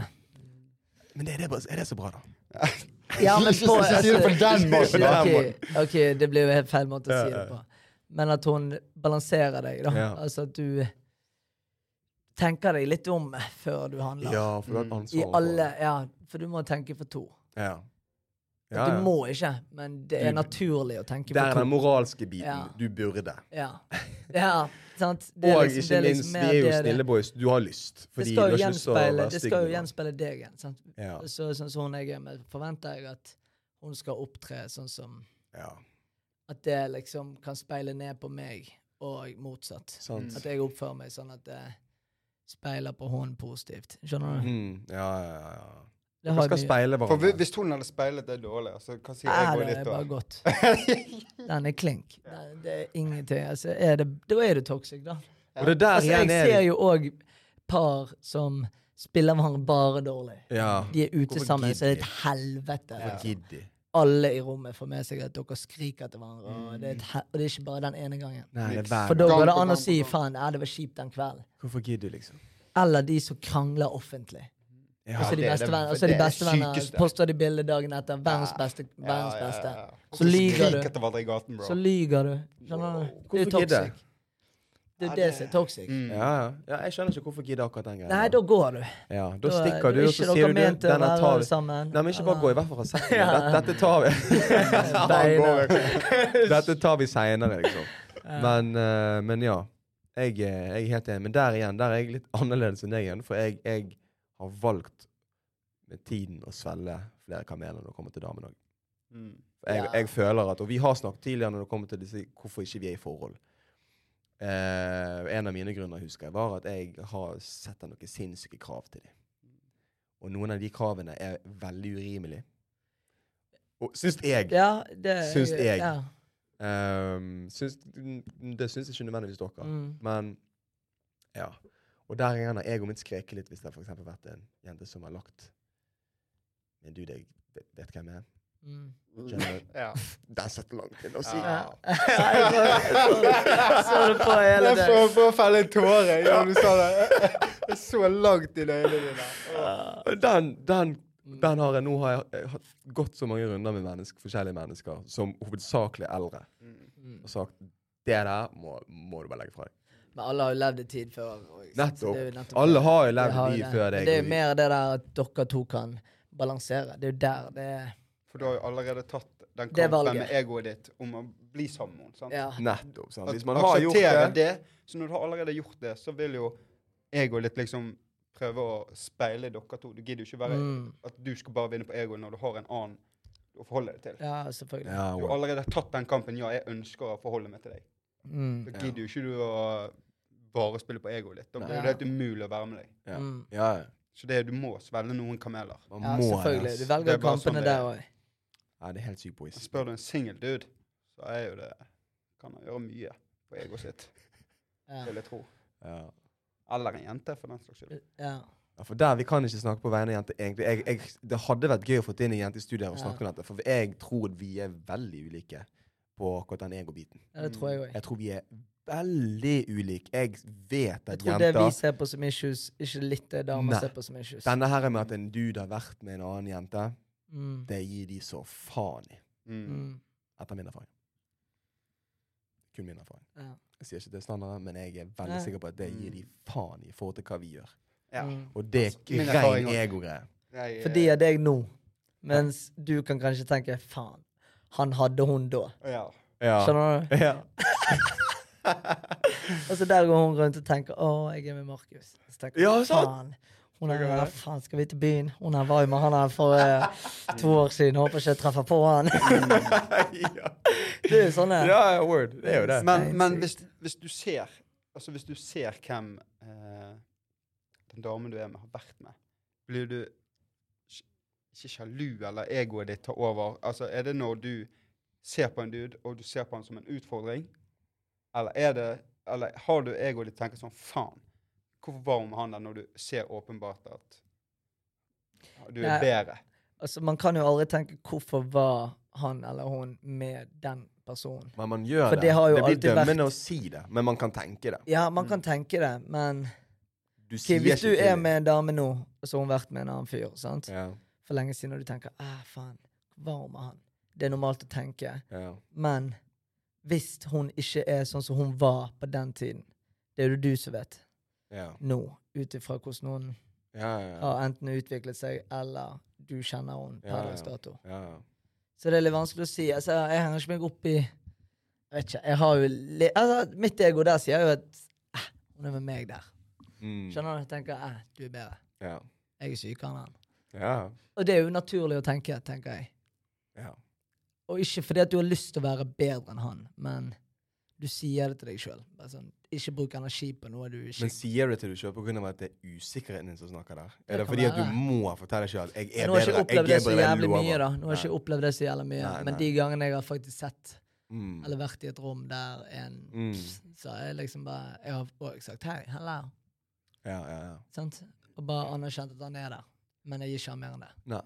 Men er det, bare, er det så bra, da? Ja, men på, si det på den måten. Ok, ok, det blir jo helt feil måte å si det på. Men at hun balanserer deg, da. Ja. Altså at du tenker deg litt om før du handler. Ja, for du har et Mm. ansvar. I alle, ja, for du må tenke for to. Ja. Ja, Ja, Du må ikke, men det er Du- naturlig å tenke Det er den moralske biten. Ja. Du burde. Ja. ja, sant? Det er Og liksom- ikke minst, liksom minst, vi er jo snille boys. Du har lyst. Det skal du jo gjenspeile, det skal jo gjenspeile deg igjen. Sant? Ja. Så, sånn som hun jeg er med, forventer jeg at hun skal opptre sånn som ja. At det liksom kan speile ned på meg, og motsatt. Sant. At jeg oppfører meg sånn at det speiler på hun positivt. Skjønner du? Mm. Ja, ja, ja. Det har skal mye- speile For hverandre. Hvis hun hadde speilet det dårlig, altså, hva sier Nei, egoet det ditt er bare godt. Den er klink. Den, det er ingenting. Altså, er det, da er du toxic, da. Ja. det der Altså, jeg er ser jo òg par som spiller hverandre bare dårlig. Ja. De er ute Hvorfor sammen, så er det er et helvete. Ja. Alle i rommet får med seg at dere skriker til hverandre. Og det er, et og det er ikke bare den ene gangen. Nei, det er For da går det an å si faen, ja, det var kjipt den kvelden. Hvorfor gidder du, liksom? Eller de som krangler offentlig. Ja. Og så er de er bestevenner, og så er de er bestevenner. Poster de bilde dagen etter. Verdens beste. Verdens beste. Så lyver du. Så lyger du. Skjønner du? Det er toxic. Det er det som er toxic. Mm. Ja, ja. ja, jeg skjønner ikke hvorfor gidder akkurat den greia. Nei, da går du. ja, da Da- stikker du, og så sier du denne tar vi. sammen. Nei, men ikke bare gå, i hvert fall fra sekken. Ja. Dette, dette tar vi Dette tar vi seinere, liksom. Men, uh, men ja. Jeg, er- jeg er helt enig. Men der igjen, der er jeg litt annerledes enn deg igjen. For jeg, jeg har valgt med tiden å svelge flere kameler når det kommer til damen òg. Mm. Jeg, Ja. jeg føler at, Og vi har snakket tidligere når det kommer til disse, hvorfor ikke vi er i forhold. Eh, en av mine grunner husker jeg var at jeg har sett noen sinnssyke krav til dem. Og noen av de kravene er veldig urimelige. Og syns jeg. Ja, det Syns jeg. Ja. Um, syns, det syns ikke nødvendigvis dere. Mm. Men ja. Og der igjen har jeg og mitt skreket litt hvis det har vært en jente som har lagt Men du, vet, vet hvem jeg er. Mm. Ja. Den setter langt inn å si. Ja. Så- jeg det på hele det. Jeg får felle en tåre ja, du sa det. Er så langt inn i øynene dine. Den, den, den har jeg nå har jeg, jeg har gått så mange runder med menneske, forskjellige mennesker, som hovedsakelig eldre, Mm. og sagt det der må, må du bare legge fra deg. Men alle har jo levd en tid før. nettopp Alle har jo levd en tid før deg. Det er jo mer det der at dere to kan balansere. Det er jo der det er For du har jo allerede tatt den kampen med egoet ditt om å bli sammen med henne. Ja. Nettopp. sant? Hvis man har gjort det. det Så når du har allerede gjort det, så vil jo egoet ditt liksom prøve å speile dere to. Du gidder jo ikke være Mm. at du skal bare vinne på egoet når du har en annen å forholde deg til. ja, selvfølgelig. ja, Du har allerede tatt den kampen. Ja, jeg ønsker å forholde meg til deg. Mm. Da gidder jo ikke du å bare spille på egoet ditt. Da blir Ja. det helt umulig å være med deg. ja. Mm. ja. Så det, du må svelge noen kameler. Man Ja, må selvfølgelig. Du velger er kampene sånn der er. òg. Ja, det er helt sykt, boys. Spør du en single dude, så er jo det Kan han gjøre mye på egoet sitt, Ja. vil jeg tro. Ja. Eller en jente, for den slags skyld. Ja. Ja, for der, Vi kan ikke snakke på vegne av jenter. egentlig. Jeg, jeg, det hadde vært gøy å få inn en jente i studiet her og Ja. snakke om dette. For jeg tror vi er veldig ulike på akkurat den egobiten. ja, det tror jeg òg. Jeg tror vi er veldig ulike. Jeg vet at jenter Jeg tror tror det vi ser på som issues, ikke litt det damer ser på som issues. Denne her med at en dude har vært med en annen jente, Mm. det gir de så faen i. Mm. Mm. Etter min erfaring. Kun min erfaring. Ja. Jeg sier ikke det er standarden, men jeg er veldig ja. sikker på at det gir de faen i i forhold til hva vi gjør. Ja. Mm. Og det er altså, ren ego-greie. Jeg, eh, Fordi deg nå, mens du kan kanskje tenke faen, han hadde hun da. Ja. Ja. Skjønner du? Ja. Og så der går hun rundt og tenker å, jeg er med Markus. Så tenker jeg, Ja, sant. Er, hva faen, skal vi til byen? Hun var jo med han her for eh, to år siden. Håper ikke jeg treffer på han. Det er jo sånn det ja, word. Det er jo det. Men, men hvis, hvis du ser Altså hvis du ser hvem eh, den damen du er med, har vært med, blir du ikke sjalu, eller egoet ditt tar over? Altså Er det når du ser på en dude, og du ser på han som en utfordring? Eller er det Eller har du egoet ditt tenker sånn Faen, hvorfor var hun med han der, når du ser åpenbart at du er Nei. bedre? Altså, man kan jo aldri tenke hvorfor var han eller hun med den personen. Men man gjør For det. det har jo blir dømmende vært- å si det, men man kan tenke det. Ja, man Mm. kan tenke det, men Du ok, sier hvis du er med en dame nå, og så har hun vært med en annen fyr, sant? ja, for lenge siden, og du tenker ah, faen, var hun med han? Det er normalt å tenke. ja. Men hvis hun ikke er sånn som hun var på den tiden, det er det du som vet Ja. nå, ut ifra hvordan hun Ja, ja, ja. har enten utviklet seg, eller du kjenner henne per dags dato. Så det er litt vanskelig å si. Altså, jeg henger ikke meg opp i Jeg vet ikke. Jeg har jo altså, Mitt ego der sier jo at eh, hun er med meg der. Mm. Skjønner du? Jeg tenker eh, du er bedre. Ja. Jeg er sykere enn han. Ja. Og det er jo naturlig å tenke, tenker jeg. ja. Og ikke fordi at du har lyst til å være bedre enn han, men du sier det til deg sjøl. Sånn, ikke bruk energi på noe du ikke Men sier du det til du sjøl pga. at det er usikkerheten din som snakker der? Er det det fordi at du må fortelle sjøl at 'jeg er bedre? Nå har jeg ikke opplevd det så jævlig mye, da. Nå har jeg ikke opplevd det så jævlig mye. Nei, Men de gangene jeg har faktisk sett, Mm. eller vært i et rom der en Mm. Så er jeg liksom bare Jeg har også sagt hei, hello. Ja, ja, ja. Sant? Og bare anerkjent at han er der. Men jeg gir ikke han mer enn det. Nei.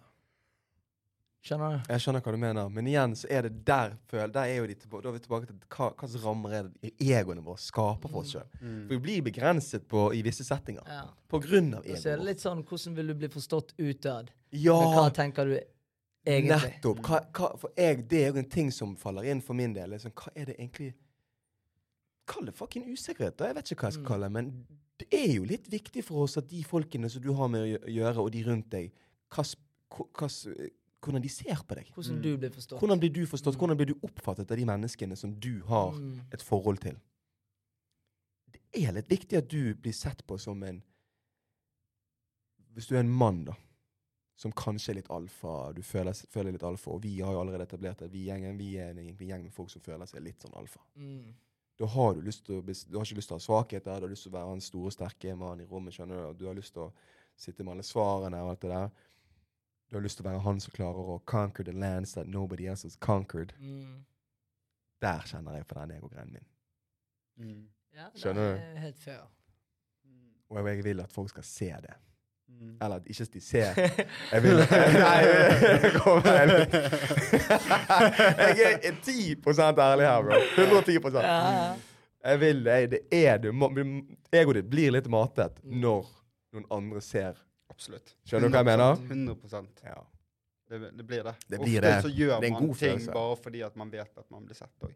Skjønner du? Jeg skjønner hva du mener, men igjen så er det der føl, Der er jo de tilbake, Da er vi tilbake til hva hva slags rammer er det egoene våre skaper for oss sjøl. For vi blir begrenset på, i visse settinger Ja. på grunn av egoet. så er det litt sånn hvordan vil du bli forstått utad? Ja, Men hva tenker du egentlig? nettopp. Hva, hva, for jeg, det er jo en ting som faller inn for min del. Liksom, hva er det egentlig Kall det fucking usikkerhet, da. Jeg vet ikke hva jeg skal Mm. kalle det. Men det er jo litt viktig for oss at de folkene som du har med å gjøre, og de rundt deg, hva, hva, hvordan de ser på deg. Hvordan du blir forstått? Hvordan blir du forstått? Hvordan blir du oppfattet av de menneskene som du har Mm. et forhold til? Det er litt viktig at du blir sett på som en Hvis du er en mann, da, som kanskje er litt alfa, du føler, føler litt alfa, og vi har jo allerede etablert at vi, gjengen, vi er en gjeng med folk som føler seg litt sånn alfa. Mm. Da har du lyst til å Du har ikke lyst til å ha svakheter, du har lyst til å være han store, sterke mannen i rommet, skjønner du, og du har lyst til å sitte med alle svarene og alt det der. Du har lyst til å være han som klarer å conquer the lands that nobody else has conquered. Mm. Der kjenner jeg på den egogreien min. Mm. Ja, det Skjønner du? helt fair. Og jeg vil at folk skal se det. Mm. Eller ikke at de ser. Jeg vil Nei, kom igjen. Jeg er 10 ærlig her, bro. 110 Ja. Jeg vil det. Det er du. Egoet ditt blir litt matet Mm. når noen andre ser. Absolutt. Skjønner du hva jeg mener? 100% Ja. det, det blir det. Det blir Ofte det. så gjør Det er en man god ting bare fordi at man vet at man blir sett òg.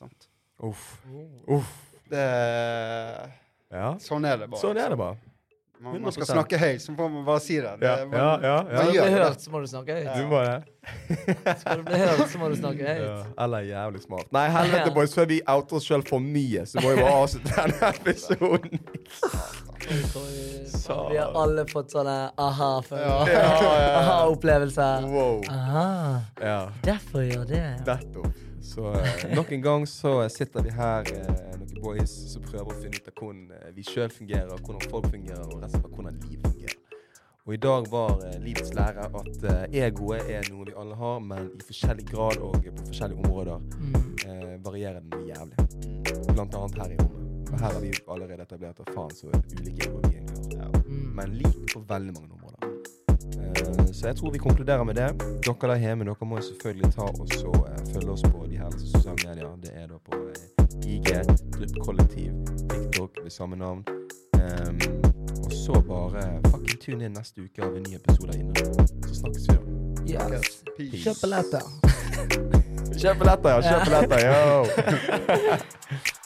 Sant? Uff. Oh. Uff. Det, Ja. sånn er det bare. Sånn er det altså. bare. Man, man skal snakke høyt, så får man bare si det. det Ja, man, ja, ja, ja. Skal du bli hørt, så må du snakke høyt. Du må det. Skal du bli hørt, så må du snakke Ja. Eller jævlig smart. Nei, helvete, Ja. boys. Før vi outer oss sjøl for mye, så må vi bare avslutte denne episoden. Vi har alle fått sånne aha-følelser. Ja. Ja, ja, ja. Aha-opplevelser. Wow. Aha, Ja. derfor gjør det. Nettopp. Så eh, nok en gang så sitter vi her, eh, noen boys, som prøver å finne ut av hvordan eh, vi sjøl fungerer, hvordan folk fungerer, og rett og slett hvordan liv fungerer. Og i dag var eh, livets lære at eh, egoet er noe vi alle har, men i forskjellig grad og på forskjellige områder Mm. eh, varierer det noe jævlig. Blant annet her i rommet. Og her har vi allerede etablert at faen så ulike egoer vi egentlig har. Men lik på veldig mange områder. Eh, så jeg tror vi konkluderer med det. Dere der hjemme dere må selvfølgelig ta og så eh, følge oss på de her sosiale medier. Det er da på eh, IG, Drypp Kollektiv, TikTok ved samme navn. Ehm, og så bare fucking tune inn neste uke av en ny episode inne. Så snakkes vi da. Yes. Peace. Kjøp billetter. Kjøp billetter, ja. Kjøp billetter, yo!